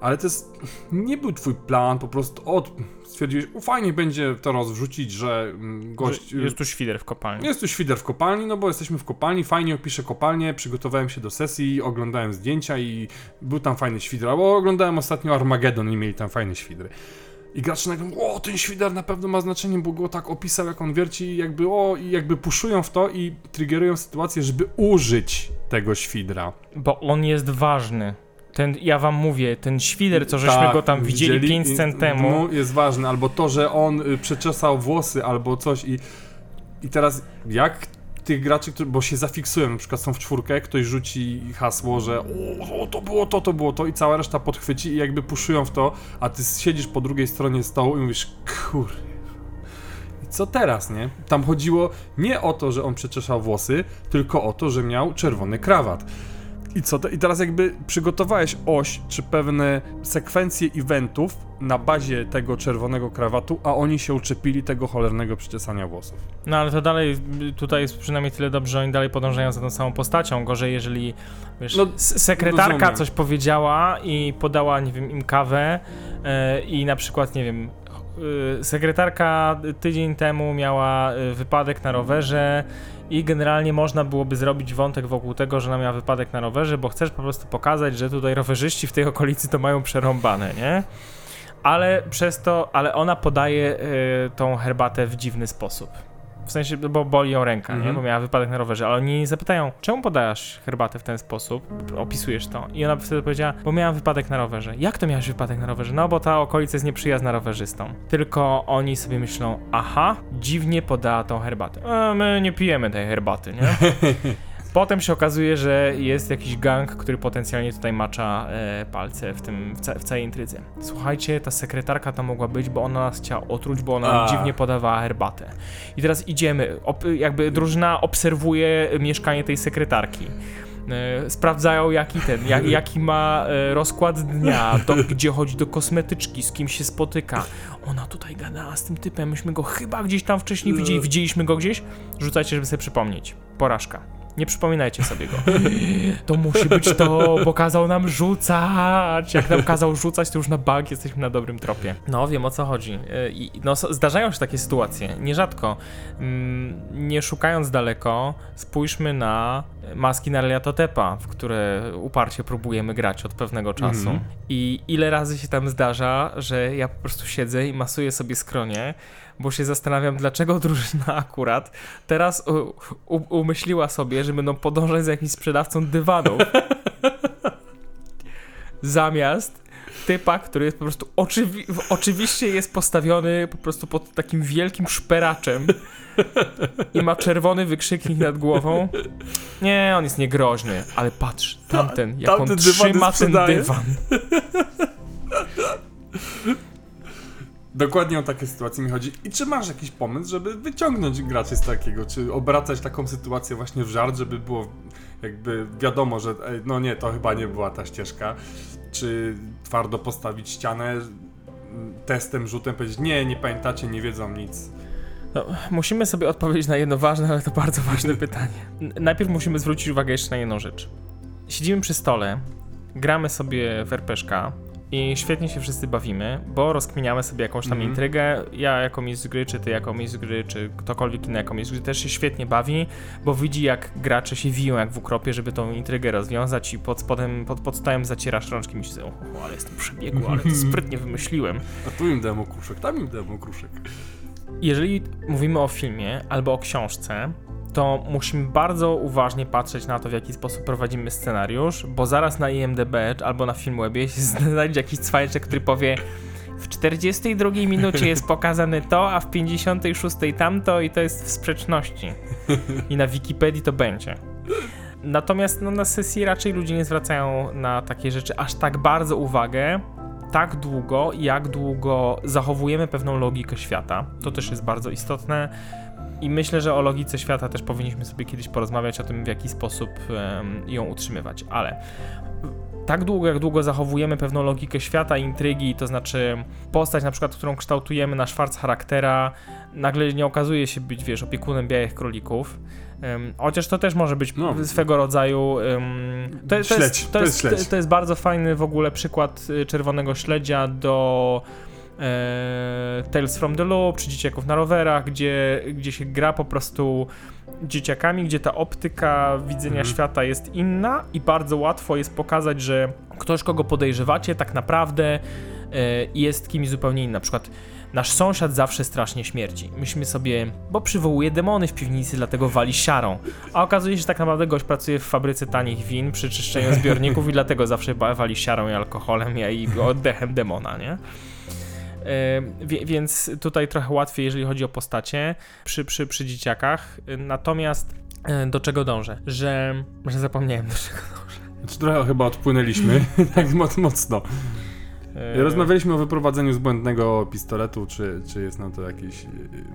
Ale to jest, nie był twój plan, po prostu od, stwierdziłeś, u fajnie będzie to rozwrzucić, że mm, gość... Że Jest tu świder w kopalni. Jest tu świder w kopalni, no bo jesteśmy w kopalni, fajnie opiszę kopalnię, przygotowałem się do sesji, oglądałem zdjęcia i był tam fajny świder, albo oglądałem ostatnio Armageddon i mieli tam fajne świdry. I gracz nagle, o, ten świder na pewno ma znaczenie, bo go tak opisał, jak on wierci i jakby, o, i jakby puszują w to i triggerują sytuację, żeby użyć tego świdra. Bo on jest ważny. Ten, ja wam mówię, ten świder, co żeśmy Tak, go tam widzieli 5 i- scen temu. Jest ważne, albo to, że on y, przeczesał włosy, albo coś i, i teraz jak tych graczy, bo się zafiksują, na przykład są w czwórkę, ktoś rzuci hasło, że o, o, to było to, to było to i cała reszta podchwyci i jakby puszują w to, a ty siedzisz po drugiej stronie stołu i mówisz, kur... I co teraz, nie? Tam chodziło nie o to, że on przeczesał włosy, tylko o to, że miał czerwony krawat. I co? I teraz jakby przygotowałeś oś, czy pewne sekwencje eventów na bazie tego czerwonego krawatu, a oni się uczepili tego cholernego przyczesania włosów. No ale to dalej, tutaj jest przynajmniej tyle dobrze, że oni dalej podążają za tą samą postacią. Gorzej, jeżeli wiesz, No, sekretarka rozumiem. coś powiedziała i podała, nie wiem, im kawę e, i na przykład, nie wiem, sekretarka tydzień temu miała y, wypadek na rowerze i generalnie można byłoby zrobić wątek wokół tego, że ona miała wypadek na rowerze, bo chcesz po prostu pokazać, że tutaj rowerzyści w tej okolicy to mają przerąbane, nie? Ale przez to, ale ona podaje y, tą herbatę w dziwny sposób. W sensie, bo boli ją ręka, nie? Mhm. Bo miała wypadek na rowerze, ale oni zapytają, czemu podajasz herbatę w ten sposób? Opisujesz to. I ona wtedy powiedziała, bo miałam wypadek na rowerze. Jak to miałeś wypadek na rowerze? No, bo ta okolica jest nieprzyjazna rowerzystom. Tylko oni sobie myślą, aha, dziwnie podała tą herbatę. E, my nie pijemy tej herbaty, nie? Potem się okazuje, że jest jakiś gang, który potencjalnie tutaj macza e, palce w, tym, w, ca w całej intrydze. Słuchajcie, ta sekretarka to mogła być, bo ona nas chciała otruć, bo ona A. dziwnie podawała herbatę. I teraz idziemy, op jakby drużyna obserwuje mieszkanie tej sekretarki. E, sprawdzają jaki ten, jak, jaki ma e, rozkład dnia, do, gdzie chodzi do kosmetyczki, z kim się spotyka. Ona tutaj gadała z tym typem, myśmy go chyba gdzieś tam wcześniej widzieli, widzieliśmy go gdzieś. Rzucajcie, żeby sobie przypomnieć. Porażka. Nie przypominajcie sobie go. To musi być to, bo kazał nam rzucać. Jak nam kazał rzucać, to już na bank jesteśmy na dobrym tropie. No, wiem o co chodzi. E, I, no, zdarzają się takie sytuacje, nierzadko. Mm, Nie szukając daleko, spójrzmy na maski Narliatotepa, w które uparcie próbujemy grać od pewnego czasu. Mhm. I ile razy się tam zdarza, że ja po prostu siedzę i masuję sobie skronie, bo się zastanawiam, dlaczego drużyna akurat teraz umyśliła sobie, że będą podążać za jakimś sprzedawcą dywanów. Zamiast typa, który jest po prostu oczywi oczywiście jest postawiony po prostu pod takim wielkim szperaczem i ma czerwony wykrzyknik nad głową. Nie, on jest niegroźny, ale patrz, tamten, jak tamten on dywan trzyma ten dywan. Dokładnie o takie sytuacje mi chodzi. I czy masz jakiś pomysł, żeby wyciągnąć graczy z takiego? Czy obracać taką sytuację właśnie w żart, żeby było jakby wiadomo, że no nie, to chyba nie była ta ścieżka? Czy twardo postawić ścianę testem, rzutem, powiedzieć nie, nie pamiętacie, nie wiedzą nic? No, musimy sobie odpowiedzieć na jedno ważne, ale to bardzo ważne pytanie. Najpierw musimy zwrócić uwagę jeszcze na jedną rzecz. Siedzimy przy stole, gramy sobie w i świetnie się wszyscy bawimy, bo rozkminiamy sobie jakąś tam Mhm. intrygę. Ja jako mistrz gry, czy ty jako mistrz gry, czy ktokolwiek inny jako mistrz gry też się świetnie bawi, bo widzi jak gracze się wiją jak w ukropie, żeby tą intrygę rozwiązać i pod spodem, pod, pod stołem zacierasz rączki i o, o, ale jestem przebiegły, ale to sprytnie wymyśliłem. A tu im demo kruszek, tam im demo kruszek. Jeżeli mówimy o filmie albo o książce, to musimy bardzo uważnie patrzeć na to, w jaki sposób prowadzimy scenariusz, bo zaraz na IMDb albo na Filmwebie się znajdzie jakiś cwajczek, który powie w 42 minucie jest pokazane to, a w 56 tamto i to jest w sprzeczności. I na Wikipedii to będzie. Natomiast no, na sesji raczej ludzie nie zwracają na takie rzeczy aż tak bardzo uwagę, tak długo, jak długo zachowujemy pewną logikę świata. To też jest bardzo istotne. I myślę, że o logice świata też powinniśmy sobie kiedyś porozmawiać o tym, w jaki sposób ją utrzymywać. Ale tak długo, jak długo zachowujemy pewną logikę świata, intrygi, to znaczy postać na przykład, którą kształtujemy na szwarc charaktera, nagle nie okazuje się być, wiesz, opiekunem białych królików. Chociaż to też może być No. swego rodzaju. em, to, to, Śledź, jest, to, to jest, jest to jest bardzo fajny w ogóle przykład y, czerwonego śledzia do e, Tales from the Loop, czy Dzieciaków na rowerach, gdzie, gdzie się gra po prostu dzieciakami, gdzie ta optyka widzenia Mhm. świata jest inna i bardzo łatwo jest pokazać, że ktoś, kogo podejrzewacie, tak naprawdę e, jest kimś zupełnie innym. Na przykład nasz sąsiad zawsze strasznie śmierdzi. Myślimy sobie, bo przywołuje demony w piwnicy, dlatego wali siarą. A okazuje się, że tak naprawdę gość pracuje w fabryce tanich win przy czyszczeniu zbiorników i dlatego zawsze wali siarą i alkoholem i i oddechem demona, nie? Wie- więc tutaj trochę łatwiej, jeżeli chodzi o postacie przy, przy, przy dzieciakach. Natomiast e, do czego dążę? Że. Że zapomniałem do czego Znaczy trochę chyba odpłynęliśmy, tak moc- mocno. E, Rozmawialiśmy o wyprowadzeniu z błędnego pistoletu, czy, czy jest na to jakiś yy,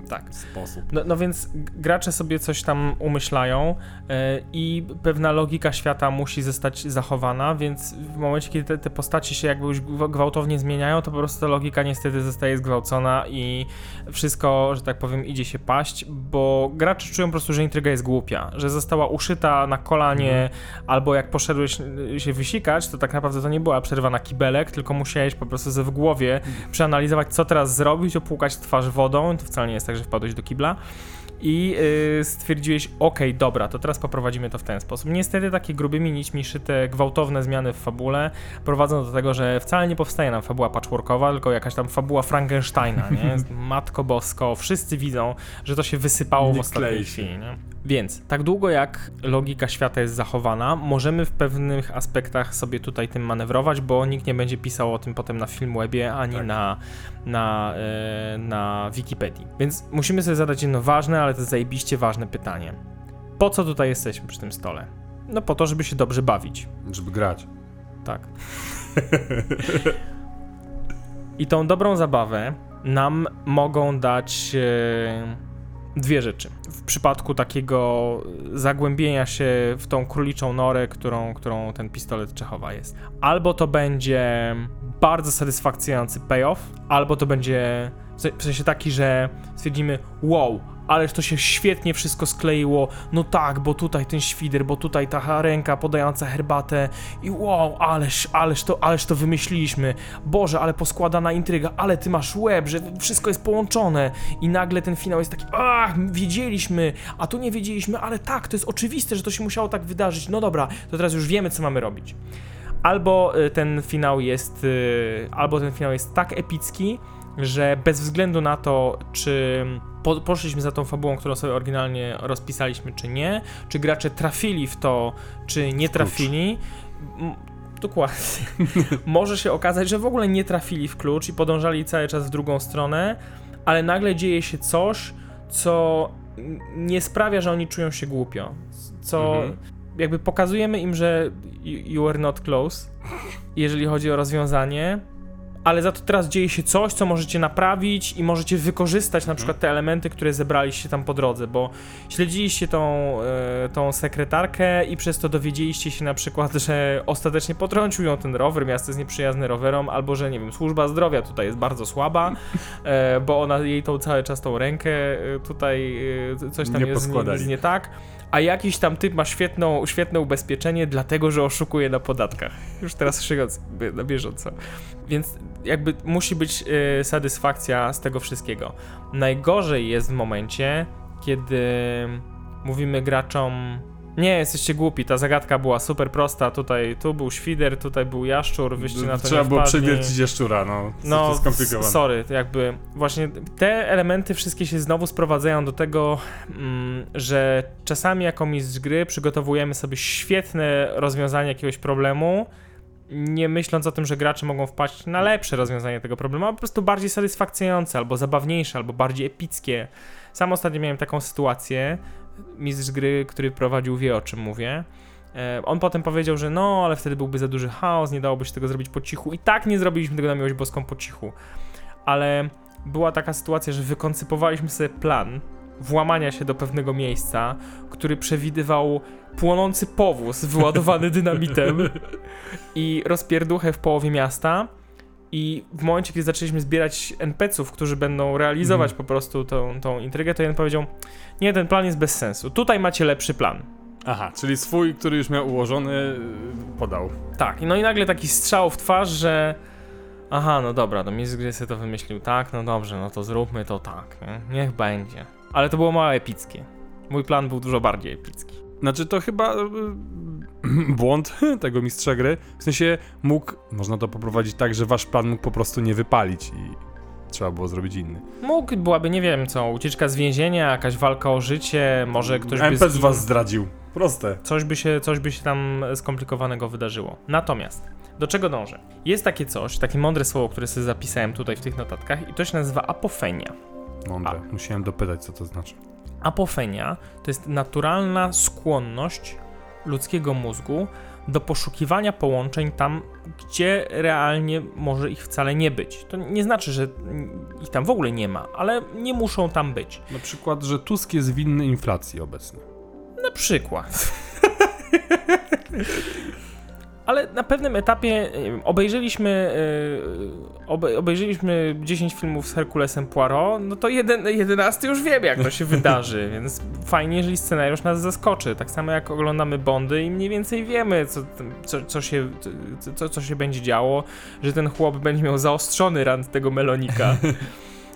Tak. sposób. No, no więc gracze sobie coś tam umyślają e, i pewna logika świata musi zostać zachowana, więc w momencie, kiedy te, te postacie się jakby już gwa- gwałtownie zmieniają, to po prostu ta logika niestety zostaje zgwałcona i wszystko, że tak powiem, idzie się paść, bo gracze czują po prostu, że intryga jest głupia, że została uszyta na kolanie, albo jak poszedłeś się wysikać, to tak naprawdę to nie była przerwa na kibelek, tylko musiałeś po prostu sobie w głowie przeanalizować, co teraz zrobić, opłukać twarz wodą, to wcale nie jest tak, że wpadłeś do kibla i y, stwierdziłeś, okej, dobra, to teraz poprowadzimy to w ten sposób. Niestety takie grubymi nićmi szyte, gwałtowne zmiany w fabule prowadzą do tego, że wcale nie powstaje nam fabuła patchworkowa, tylko jakaś tam fabuła Frankensteina, nie? Matko Bosko, wszyscy widzą, że to się wysypało w Nie ostatniej klei się. chwili, nie? Więc tak długo jak logika świata jest zachowana, możemy w pewnych aspektach sobie tutaj tym manewrować, bo nikt nie będzie pisał o tym potem na Filmwebie ani Tak. na, na, e, na Wikipedii. Więc musimy sobie zadać jedno ważne, ale to zajebiście ważne pytanie. Po co tutaj jesteśmy przy tym stole? No po to, żeby się dobrze bawić. Żeby grać. Tak. I tą dobrą zabawę nam mogą dać e, dwie rzeczy. W przypadku takiego zagłębienia się w tą króliczą norę, którą, którą ten pistolet Czechowa jest. Albo to będzie bardzo satysfakcjonujący payoff, albo to będzie w se- w sensie taki, że stwierdzimy wow, ależ to się świetnie wszystko skleiło, no tak, bo tutaj ten świder, bo tutaj ta ręka podająca herbatę i wow, ależ, ależ to, ależ to wymyśliliśmy, Boże, ale poskładana intryga, ale ty masz łeb, że wszystko jest połączone. I nagle ten finał jest taki, ach, wiedzieliśmy, a tu nie wiedzieliśmy, ale tak, to jest oczywiste, że to się musiało tak wydarzyć, no dobra, to teraz już wiemy, co mamy robić. Albo y, ten finał jest, y, albo ten finał jest tak epicki, że bez względu na to, czy po, poszliśmy za tą fabułą, którą sobie oryginalnie rozpisaliśmy, czy nie, czy gracze trafili w to, czy nie trafili, Dokładnie. Może się okazać, że w ogóle nie trafili w klucz i podążali cały czas w drugą stronę, ale nagle dzieje się coś, co nie sprawia, że oni czują się głupio. Co Mhm. jakby pokazujemy im, że you, you are not close, jeżeli chodzi o rozwiązanie, ale za to teraz dzieje się coś, co możecie naprawić i możecie wykorzystać na przykład te elementy, które zebraliście tam po drodze, bo śledziliście tą, e, tą sekretarkę i przez to dowiedzieliście się na przykład, że ostatecznie potrącił ją ten rower, miasto jest nieprzyjazne rowerom, albo że nie wiem, służba zdrowia tutaj jest bardzo słaba, e, bo ona jej tą cały czas tą rękę e, tutaj coś tam Nie jest, jest nie tak. A jakiś tam typ ma świetną, świetne ubezpieczenie, dlatego że oszukuje na podatkach. Już teraz szyjąc na bieżąco. Więc jakby musi być e, satysfakcja z tego wszystkiego. Najgorzej jest w momencie, kiedy mówimy graczom. Nie, jesteście głupi, ta zagadka była super prosta. Tutaj tu był świder, tutaj był jaszczur, wyście na to Trzeba nie było wpadli. przewiercić jaszczura, no. No, to skomplikowane. sorry, jakby właśnie te elementy wszystkie się znowu sprowadzają do tego, mm, że czasami jako mistrz gry przygotowujemy sobie świetne rozwiązanie jakiegoś problemu, nie myśląc o tym, że gracze mogą wpaść na lepsze rozwiązanie tego problemu, a po prostu bardziej satysfakcjonujące, albo zabawniejsze, albo bardziej epickie. Sam ostatnio miałem taką sytuację, mistrz gry, który prowadził wie o czym mówię. E, On potem powiedział, że no, ale wtedy byłby za duży chaos, nie dałoby się tego zrobić po cichu. I tak nie zrobiliśmy tego na miłość boską po cichu. Ale była taka sytuacja, że wykoncypowaliśmy sobie plan włamania się do pewnego miejsca, który przewidywał płonący powóz wyładowany dynamitem i rozpierduchę w połowie miasta. I w momencie, kiedy zaczęliśmy zbierać NPC-ów, którzy będą realizować po prostu tą, tą intrygę, to jeden powiedział: Nie, ten plan jest bez sensu. Tutaj macie lepszy plan. Aha, czyli swój, który już miał ułożony, y, podał. Tak, no i nagle taki strzał w twarz, że aha, no dobra, no mistrz gry sobie to wymyślił tak, no dobrze, no to zróbmy to tak, nie? niech będzie. Ale to było mało epickie. Mój plan był dużo bardziej epicki. Znaczy to chyba y, błąd tego mistrza gry. W sensie mógł, można to poprowadzić tak, że wasz plan mógł po prostu nie wypalić i trzeba było zrobić inny. Mógł, byłaby, nie wiem co, ucieczka z więzienia, jakaś walka o życie, może ktoś by... NPC was zdradził. Proste. coś by, się, coś by się tam skomplikowanego wydarzyło. Natomiast, do czego dążę? Jest takie coś, takie mądre słowo, które sobie zapisałem tutaj w tych notatkach i to się nazywa apofenia. Mądre. Musiałem dopytać, co to znaczy. Apofenia to jest naturalna skłonność ludzkiego mózgu do poszukiwania połączeń tam, gdzie realnie może ich wcale nie być. To nie znaczy, że ich tam w ogóle nie ma, ale nie muszą tam być. Na przykład, że Tusk jest winny inflacji obecnie. Na przykład. Ale na pewnym etapie wiem, obejrzeliśmy, obe, obejrzeliśmy 10 filmów z Herkulesem Poirot, no to jeden, 11 już wiemy, jak to się wydarzy, więc fajnie, jeżeli scenariusz nas zaskoczy. Tak samo jak oglądamy Bondy i mniej więcej wiemy, co, co, co, się, co, co się będzie działo, że ten chłop będzie miał zaostrzony rand tego melonika.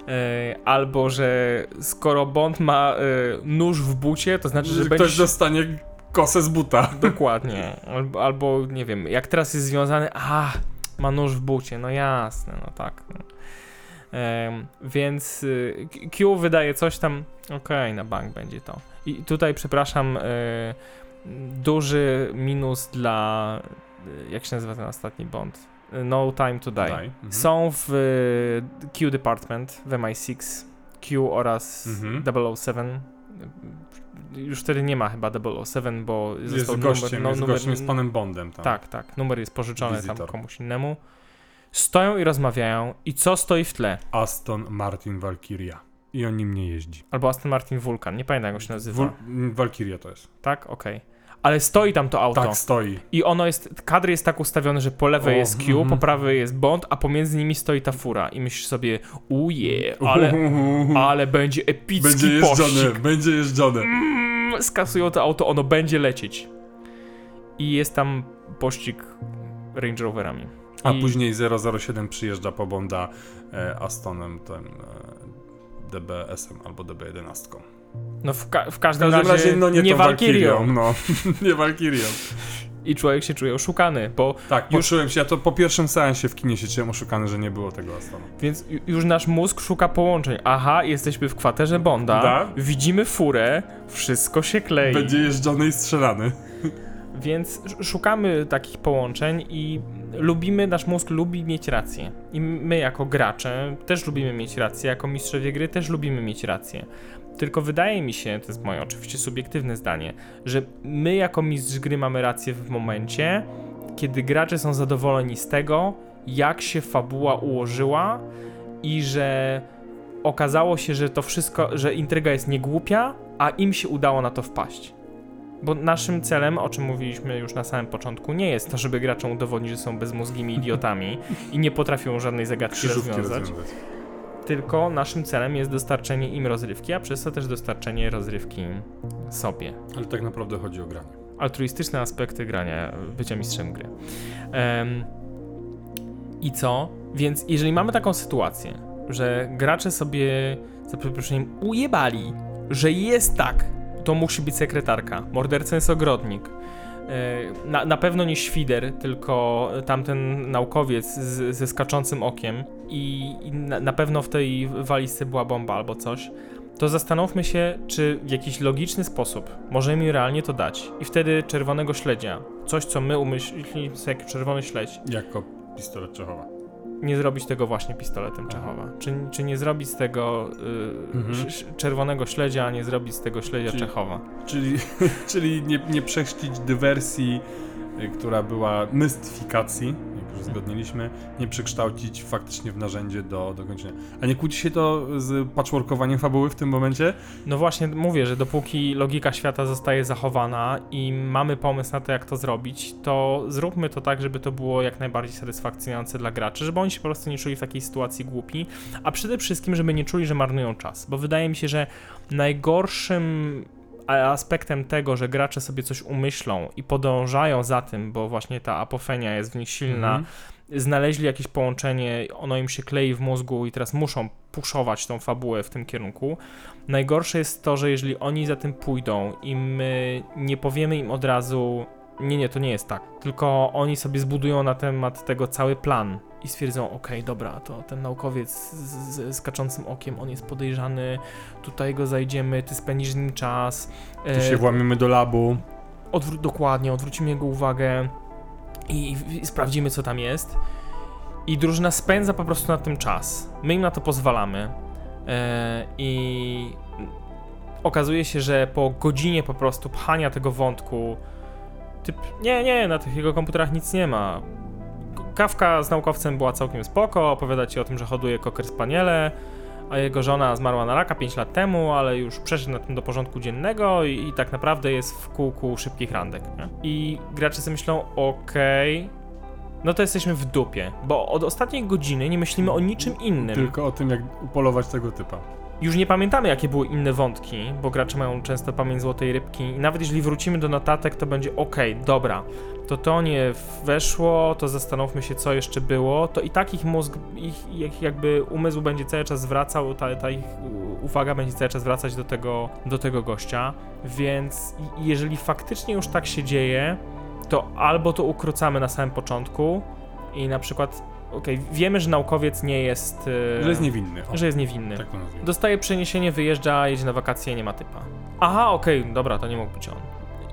E, Albo, że skoro Bond ma e, nóż w bucie, to znaczy, że Że będzie ktoś dostanie kosę z buta. Dokładnie. Albo, albo nie wiem, jak teraz jest związany, a ma nóż w bucie, no jasne, no tak. Em, więc y, Q- wydaje coś tam, okej, na bank będzie to. I tutaj, przepraszam, y, duży minus dla, y, jak się nazywa ten ostatni Bond? No Time to Die. Mhm. Są w y, Q Department, w MI6, Q oraz Mhm. 007. Już wtedy nie ma chyba 007, bo Jest został gościem, numer, no, jest numer, gościem z panem Bondem. Tam. Tak, tak, numer jest pożyczony tam Wizytor. komuś innemu. Stoją i rozmawiają i co stoi w tle? Aston Martin Valkyria. I on nim nie jeździ. Albo Aston Martin Vulcan, nie pamiętam jak się nazywa. Valkyria to jest. Tak? Okej. Ale stoi tam to auto. Tak stoi. I ono jest, kadr jest tak ustawiony, że po lewej O, jest Q, mhm. po prawej jest Bond, a pomiędzy nimi stoi ta fura. I myślisz sobie, uje, ale, ale będzie epicki Będzie jeżdżone, pościg. będzie jeżdżone. Mm, skasują to auto, ono będzie lecieć. I jest tam pościg Range Roverami. A I- później 007 przyjeżdża po Bonda e, Astonem, tym e, DBS-em albo DB11. No w, ka- w W każdym, każdym razie, no nie, nie. Valkyrią. No, nie Valkyrią. I człowiek się czuje oszukany, bo Tak, Już- poczułem się, ja to po pierwszym seansie w kinie się czułem oszukany, że nie było tego Astona. więc ju- już nasz mózg szuka połączeń. Aha, jesteśmy w kwaterze Bonda, Da? widzimy furę, wszystko się klei. Będzie jeżdżony i strzelany. Więc sz- szukamy takich połączeń i lubimy, nasz mózg lubi mieć rację. I my jako gracze też lubimy mieć rację, jako mistrzowie gry też lubimy mieć rację. Tylko wydaje mi się, to jest moje oczywiście subiektywne zdanie, że my jako mistrz gry mamy rację w momencie, kiedy gracze są zadowoleni z tego, jak się fabuła ułożyła i że okazało się, że to wszystko, że intryga jest niegłupia, a im się udało na to wpaść. Bo naszym celem, o czym mówiliśmy już na samym początku, nie jest to, żeby graczom udowodnić, że są bezmózgimi idiotami i nie potrafią żadnej zagadki rozwiązać, rozwiązać. Tylko naszym celem jest dostarczenie im rozrywki, a przez to też dostarczenie rozrywki sobie Ale tak naprawdę chodzi o granie. altruistyczne aspekty grania, bycia mistrzem gry. Em, I co? Więc jeżeli mamy taką sytuację, że gracze sobie za przeproszeniem ujebali, że jest tak, to musi być sekretarka, morderca jest ogrodnik. E, Na, na pewno nie świder, tylko tamten naukowiec z, ze skaczącym okiem i, i na, na pewno w tej walizce była bomba albo coś to zastanówmy się, czy w jakiś logiczny sposób możemy im realnie to dać. I wtedy czerwonego śledzia, coś co my umyśliliśmy sobie jak czerwony śledź, Jako pistolet Czechowa. Nie zrobić tego właśnie pistoletem Czechowa. Czy, czy nie zrobić z tego y, Mhm. sz- czerwonego śledzia, a nie zrobić z tego śledzia Czyli- Czechowa. Czyli, czyli nie, nie przechrzcić dywersji, która była mystyfikacji, jak już zgodniliśmy, nie przekształcić faktycznie w narzędzie do, do kończenia. A nie kłóci się to z patchworkowaniem fabuły w tym momencie? No właśnie mówię, że dopóki logika świata zostaje zachowana i mamy pomysł na to, jak to zrobić, to zróbmy to tak, żeby to było jak najbardziej satysfakcjonujące dla graczy, żeby oni się po prostu nie czuli w takiej sytuacji głupi, a przede wszystkim, żeby nie czuli, że marnują czas, bo wydaje mi się, że najgorszym aspektem tego, że gracze sobie coś umyślą i podążają za tym, bo właśnie ta apofenia jest w nich silna, Mhm. znaleźli jakieś połączenie, ono im się klei w mózgu i teraz muszą puszować tą fabułę w tym kierunku. Najgorsze jest to, że jeżeli oni za tym pójdą i my nie powiemy im od razu, nie, nie, to nie jest tak, tylko oni sobie zbudują na temat tego cały plan i stwierdzą, okej, dobra, to ten naukowiec z- ze skaczącym okiem, on jest podejrzany, tutaj go zajdziemy, ty spędzisz z nim czas. Tu e, się włamiemy do labu. odwró- dokładnie, odwrócimy jego uwagę i, i sprawdzimy, co tam jest. I drużyna spędza po prostu na tym czas. My im na to pozwalamy. E, I okazuje się, że po godzinie po prostu pchania tego wątku, typ, nie, nie, na tych jego komputerach nic nie ma. Kawka z naukowcem była całkiem spoko, opowiada ci o tym, że hoduje koker spaniele, a jego żona zmarła na raka 5 lat temu, ale już przeszedł na tym do porządku dziennego i, i tak naprawdę jest w kółku szybkich randek. Nie? I gracze sobie myślą, okej, no to jesteśmy w dupie, bo od ostatniej godziny nie myślimy o niczym innym. Tylko o tym, jak upolować tego typa. Już nie pamiętamy, jakie były inne wątki, bo gracze mają często pamięć złotej rybki. I nawet jeżeli wrócimy do notatek, to będzie okej, dobra, to to nie weszło, to zastanówmy się, co jeszcze było. To i tak ich mózg, ich, jakby umysł będzie cały czas zwracał, ta, ta ich uwaga będzie cały czas wracać do tego, do tego gościa. Więc jeżeli faktycznie już tak się dzieje, to albo to ukrócamy na samym początku i na przykład, okej, wiemy, że naukowiec nie jest. e, Że jest niewinny. O, że jest niewinny. tak to nazwijmy. Dostaje przeniesienie, wyjeżdża, jedzie na wakacje, nie ma typa. Aha, okej, dobra, to nie mógł być on.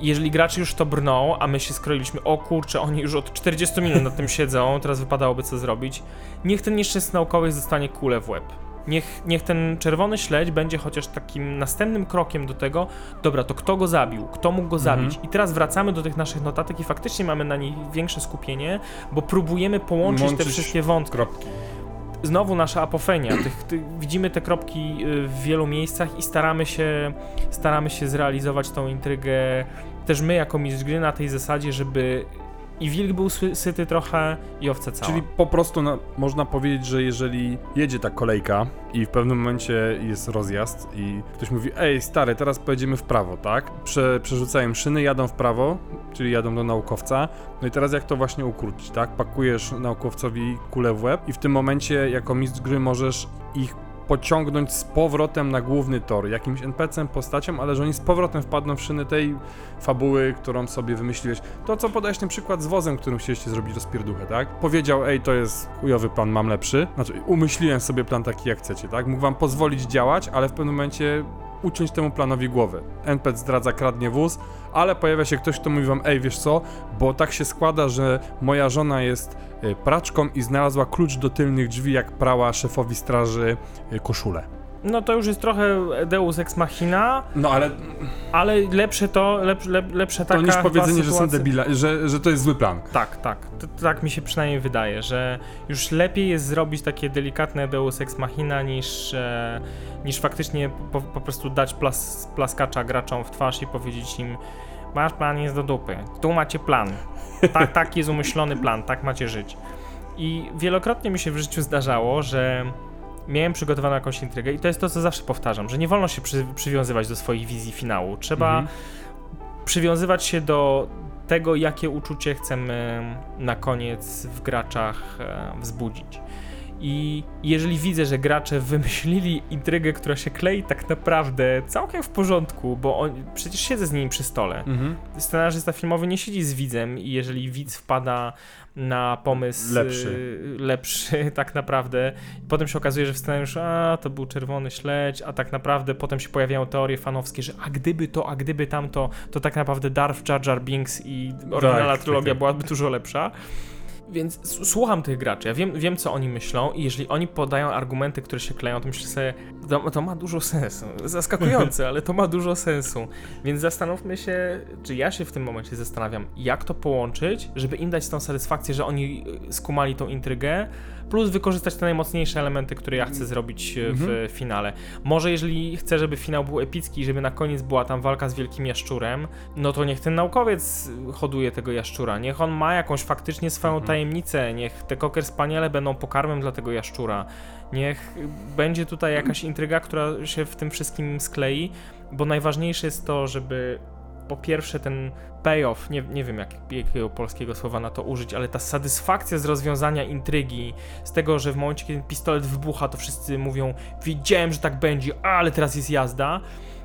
Jeżeli gracze już to brną, a my się skroiliśmy, o kurczę, oni już od 40 minut nad tym siedzą, teraz wypadałoby co zrobić, niech ten nieszczęsny naukowiec dostanie kulę w łeb. Niech, niech ten czerwony śledź będzie chociaż takim następnym krokiem do tego, dobra, to kto go zabił, kto mógł go Mhm. zabić. I teraz wracamy do tych naszych notatek i faktycznie mamy na nich większe skupienie, bo próbujemy połączyć te Łączyć wszystkie wątki Kropki. znowu nasza apofenia. Tych, tych, widzimy te kropki y, w wielu miejscach i staramy się, staramy się zrealizować tą intrygę też my jako mistrz gry na tej zasadzie, żeby i wilk był sy- syty trochę i owca cała. Czyli po prostu na, można powiedzieć, że jeżeli jedzie ta kolejka i w pewnym momencie jest rozjazd i ktoś mówi, ej stary, teraz pojedziemy w prawo, tak? Prze, przerzucają szyny, jadą w prawo, czyli jadą do naukowca. No i teraz jak to właśnie ukrócić, tak? Pakujesz naukowcowi kulę w łeb i w tym momencie jako mistrz gry możesz ich pociągnąć z powrotem na główny tor, jakimś NPC-em, postacią, ale że oni z powrotem wpadną w szyny tej fabuły, którą sobie wymyśliłeś. To, co podałeś ten przykład z wozem, którym chcieliście zrobić rozpierduchę, tak? Powiedział, ej, to jest chujowy plan, mam lepszy. Znaczy, umyśliłem sobie plan taki, jak chcecie, tak? Mógł wam pozwolić działać, ale w pewnym momencie uciąć temu planowi głowy. NPC zdradza, kradnie wóz, ale pojawia się ktoś, kto mówi wam, ej, wiesz co, bo tak się składa, że moja żona jest praczką i znalazła klucz do tylnych drzwi, jak prała szefowi straży y, koszulę. No to już jest trochę Deus Ex Machina, No ale ale lepsze to, lepsze, lep, lepsze to taka niż chyba powiedzenie, że są debila, że, że to jest zły plan. Tak, tak. To, tak mi się przynajmniej wydaje, że już lepiej jest zrobić takie delikatne Deus Ex Machina niż, e, niż faktycznie po, po prostu dać plas, plaskacza graczom w twarz i powiedzieć im Wasz plan jest do dupy. Tu macie plan. Tak, tak jest umyślony plan, tak macie żyć. I wielokrotnie mi się w życiu zdarzało, że miałem przygotowaną jakąś intrygę i to jest to, co zawsze powtarzam, że nie wolno się przy, przywiązywać do swoich wizji finału. Trzeba Mhm. przywiązywać się do tego, jakie uczucie chcemy na koniec w graczach e, wzbudzić. I jeżeli widzę, że gracze wymyślili intrygę, która się klei tak naprawdę całkiem w porządku, bo on, przecież siedzę z nimi przy stole. Mhm. Scenarzysta filmowy nie siedzi z widzem i jeżeli widz wpada na pomysł Lepszy. y, lepszy tak naprawdę, potem się okazuje, że w scenariuszu a to był czerwony śledź, a tak naprawdę potem się pojawiają teorie fanowskie, że a gdyby to, a gdyby tamto, to tak naprawdę Darth Jar Jar Binks i oryginalna Tak, trylogia tak, tak. byłaby dużo lepsza. Więc słucham tych graczy, ja wiem, wiem co oni myślą i jeżeli oni podają argumenty, które się kleją, to myślę sobie, to, to ma dużo sensu. Zaskakujące, ale to ma dużo sensu. Więc zastanówmy się, czy ja się w tym momencie zastanawiam, jak to połączyć, żeby im dać tą satysfakcję, że oni y, skumali tą intrygę, plus wykorzystać te najmocniejsze elementy, które ja chcę zrobić y, w finale. Może jeżeli chcę, żeby finał był epicki, żeby na koniec była tam walka z wielkim jaszczurem, no to niech ten naukowiec hoduje tego jaszczura, niech on ma jakąś faktycznie swoją tajemnicę, niech te koker spaniele będą pokarmem dla tego jaszczura, niech będzie tutaj jakaś intryga, która się w tym wszystkim sklei, bo najważniejsze jest to, żeby po pierwsze ten payoff, nie, nie wiem jak, jakiego polskiego słowa na to użyć, ale ta satysfakcja z rozwiązania intrygi, z tego, że w momencie, kiedy pistolet wybucha, to wszyscy mówią, wiedziałem, że tak będzie, ale teraz jest jazda,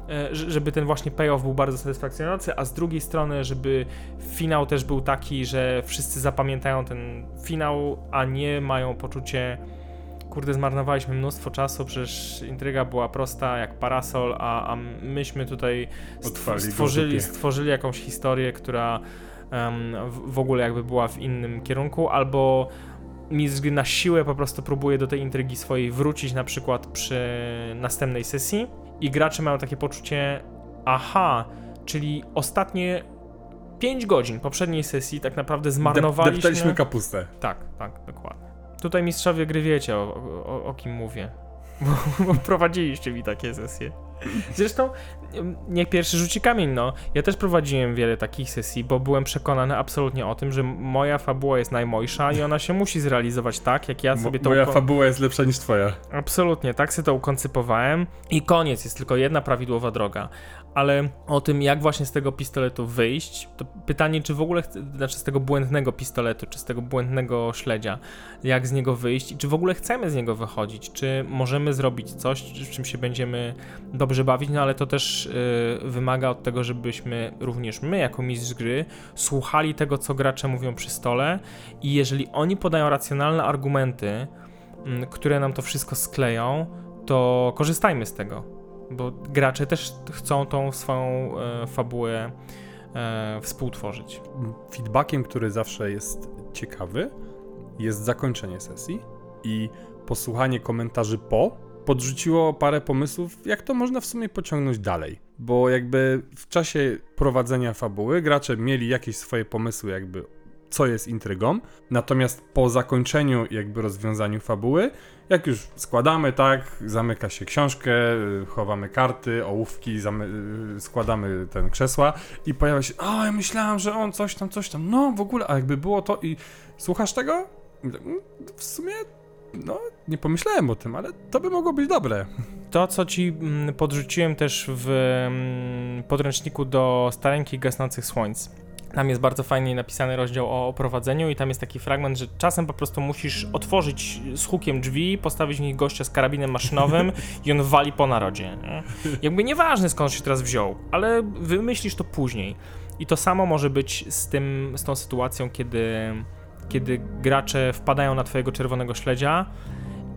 e, żeby ten właśnie payoff był bardzo satysfakcjonujący, a z drugiej strony, żeby finał też był taki, że wszyscy zapamiętają ten finał, a nie mają poczucie kurde, zmarnowaliśmy mnóstwo czasu, przecież intryga była prosta jak parasol, a, a myśmy tutaj stw- stworzyli, stworzyli jakąś historię, która em, w, ogóle jakby była w innym kierunku, albo mistrz gry na siłę po prostu próbuje do tej intrygi swojej wrócić na przykład przy następnej sesji i gracze mają takie poczucie aha, czyli ostatnie 5 godzin poprzedniej sesji tak naprawdę Dep- zmarnowaliśmy... deptaliśmy kapustę. Tak, tak, dokładnie. Tutaj mistrzowie gry wiecie o, o, o kim mówię. Bo, bo prowadziliście mi takie sesje. Zresztą niech pierwszy rzuci kamień, no. Ja też prowadziłem wiele takich sesji, bo byłem przekonany absolutnie o tym, że moja fabuła jest najmojsza i ona się musi zrealizować tak, jak ja sobie Mo- to Moja fabuła jest lepsza niż twoja. Absolutnie, tak sobie to ukoncypowałem i koniec, jest tylko jedna prawidłowa droga. Ale o tym, jak właśnie z tego pistoletu wyjść, to pytanie, czy w ogóle, znaczy z tego błędnego pistoletu, czy z tego błędnego śledzia, jak z niego wyjść i czy w ogóle chcemy z niego wychodzić, czy możemy zrobić coś, w czym się będziemy dobrze bawić, no ale to też y, wymaga od tego, żebyśmy również my, jako mistrz gry, słuchali tego, co gracze mówią przy stole i jeżeli oni podają racjonalne argumenty, mm, które nam to wszystko skleją, to korzystajmy z tego, bo gracze też chcą tą swoją e, fabułę e, współtworzyć. Feedbackiem, który zawsze jest ciekawy, jest zakończenie sesji i posłuchanie komentarzy po podrzuciło parę pomysłów, jak to można w sumie pociągnąć dalej. Bo jakby w czasie prowadzenia fabuły gracze mieli jakieś swoje pomysły, jakby co jest intrygą, natomiast po zakończeniu, jakby rozwiązaniu fabuły, jak już składamy, tak, zamyka się książkę, chowamy karty, ołówki, składamy ten krzesła i pojawia się, o, ja myślałem, że on coś tam, coś tam, no w ogóle, a jakby było to i słuchasz tego? "Mm, W sumie, no, nie pomyślałem o tym, ale to by mogło być dobre. To, co ci mm, podrzuciłem też w mm, podręczniku do Stareńkich Gasnących Słońc. Tam jest bardzo fajnie napisany rozdział o oprowadzeniu i tam jest taki fragment, że czasem po prostu musisz otworzyć z hukiem drzwi, postawić w nich gościa z karabinem maszynowym i on wali po narodzie. Nie? Jakby nieważne skąd się teraz wziął, ale wymyślisz to później. I to samo może być z, tym, z tą sytuacją, kiedy, kiedy gracze wpadają na twojego czerwonego śledzia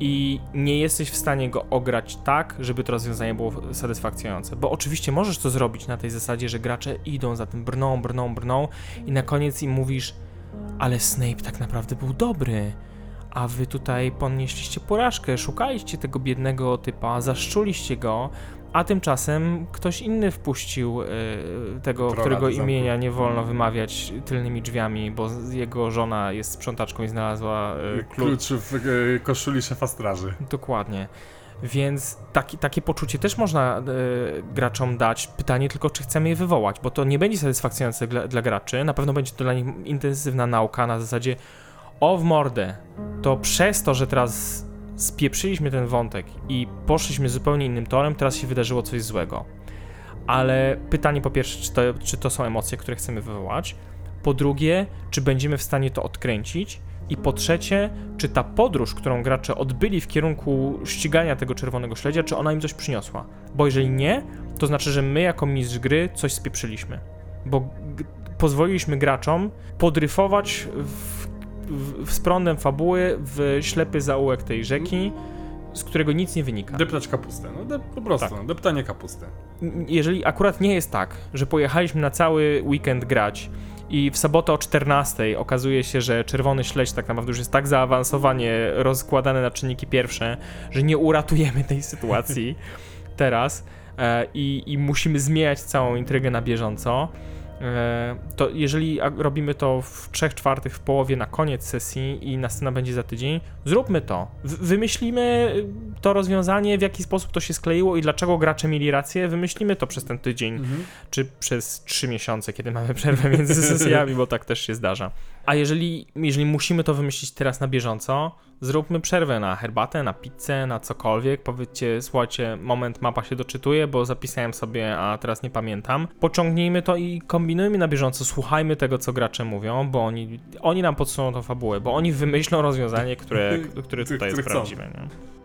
i nie jesteś w stanie go ograć tak, żeby to rozwiązanie było satysfakcjonujące. Bo oczywiście możesz to zrobić na tej zasadzie, że gracze idą za tym, brną, brną, brną i na koniec im mówisz, ale Snape tak naprawdę był dobry, a wy tutaj ponieśliście porażkę, szukaliście tego biednego typa, zaszczuliście go, a tymczasem ktoś inny wpuścił y, tego, którego zamku. imienia nie wolno wymawiać tylnymi drzwiami, bo jego żona jest sprzątaczką i znalazła y, klucz. Klucz w e, koszuli szefa straży. Dokładnie. Więc taki, takie poczucie też można e, graczom dać. Pytanie tylko, czy chcemy je wywołać, bo to nie będzie satysfakcjonujące dla, dla graczy. Na pewno będzie to dla nich intensywna nauka na zasadzie o w mordę. To przez to, że teraz spieprzyliśmy ten wątek i poszliśmy zupełnie innym torem, teraz się wydarzyło coś złego. Ale pytanie po pierwsze, czy to, czy to są emocje, które chcemy wywołać? Po drugie, czy będziemy w stanie to odkręcić? I po trzecie, czy ta podróż, którą gracze odbyli w kierunku ścigania tego czerwonego śledzia, czy ona im coś przyniosła? Bo jeżeli nie, to znaczy, że my jako mistrz gry coś spieprzyliśmy. Bo pozwoliliśmy graczom podryfować w, w, z prądem fabuły w ślepy zaułek tej rzeki, z którego nic nie wynika. Deptać kapustę. No de, po prostu, Tak. no, deptanie kapusty. jeżeli akurat nie jest tak, że pojechaliśmy na cały weekend grać i w sobotę o 14 okazuje się, że czerwony śledź tak naprawdę już jest tak zaawansowanie rozkładane na czynniki pierwsze, że nie uratujemy tej sytuacji teraz e, i, i musimy zmieniać całą intrygę na bieżąco. E, to jeżeli robimy to w 3 czwartych, w połowie, na koniec sesji i następna będzie za tydzień, zróbmy to. Wymyślimy y, to rozwiązanie, w jaki sposób to się skleiło i dlaczego gracze mieli rację. Wymyślimy to przez ten tydzień, czy przez 3 miesiące, kiedy mamy przerwę między sesjami, bo tak też się zdarza. A jeżeli, jeżeli musimy to wymyślić teraz na bieżąco, zróbmy przerwę na herbatę, na pizzę, na cokolwiek. Powiedzcie, słuchajcie, moment, mapa się doczytuje, bo zapisałem sobie, a teraz nie pamiętam. Pociągnijmy to i kombinujmy na bieżąco, słuchajmy tego, co gracze mówią, bo oni, oni nam podsuną tą fabułę, bo oni wymyślą rozwiązanie, które, które tutaj jest prawdziwe. Nie?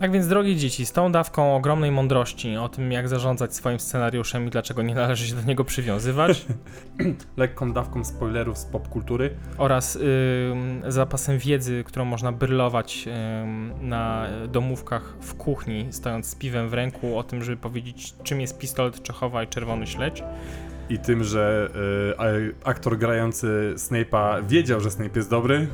Tak więc, drogie dzieci, z tą dawką ogromnej mądrości o tym, jak zarządzać swoim scenariuszem i dlaczego nie należy się do niego przywiązywać, Lekką dawką spoilerów z popkultury. oraz zapasem wiedzy, którą można brylować na domówkach w kuchni, stojąc z piwem w ręku, o tym, żeby powiedzieć, czym jest pistolet Czechowa i czerwony śledź. I tym, że a- aktor grający Snape'a wiedział, że Snape jest dobry.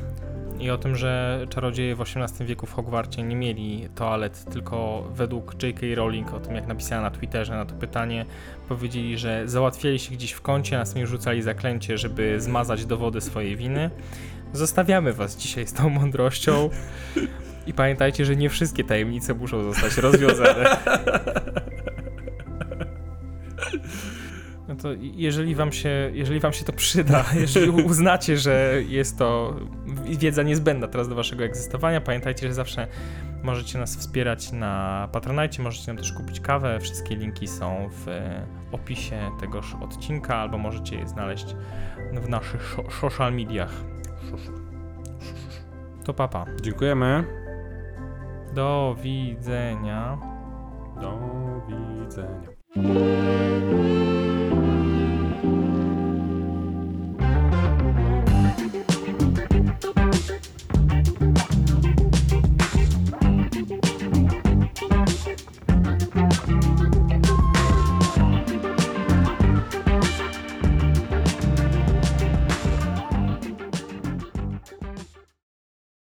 I o tym, że czarodzieje w XVIII wieku w Hogwarcie nie mieli toalet, tylko według J.K. Rowling, o tym jak napisała na Twitterze na to pytanie, powiedzieli, że załatwiali się gdzieś w kącie, a następnie rzucali zaklęcie, żeby zmazać dowody swojej winy. Zostawiamy was dzisiaj z tą mądrością i pamiętajcie, że nie wszystkie tajemnice muszą zostać rozwiązane. No to jeżeli wam, się, jeżeli wam się to przyda, jeżeli uznacie, że jest to wiedza niezbędna teraz do waszego egzystowania, pamiętajcie, że zawsze możecie nas wspierać na Patronite, możecie nam też kupić kawę. Wszystkie linki są w e, opisie tegoż odcinka, albo możecie je znaleźć w naszych social mediach. To papa. Dziękujemy. Do widzenia. Do widzenia.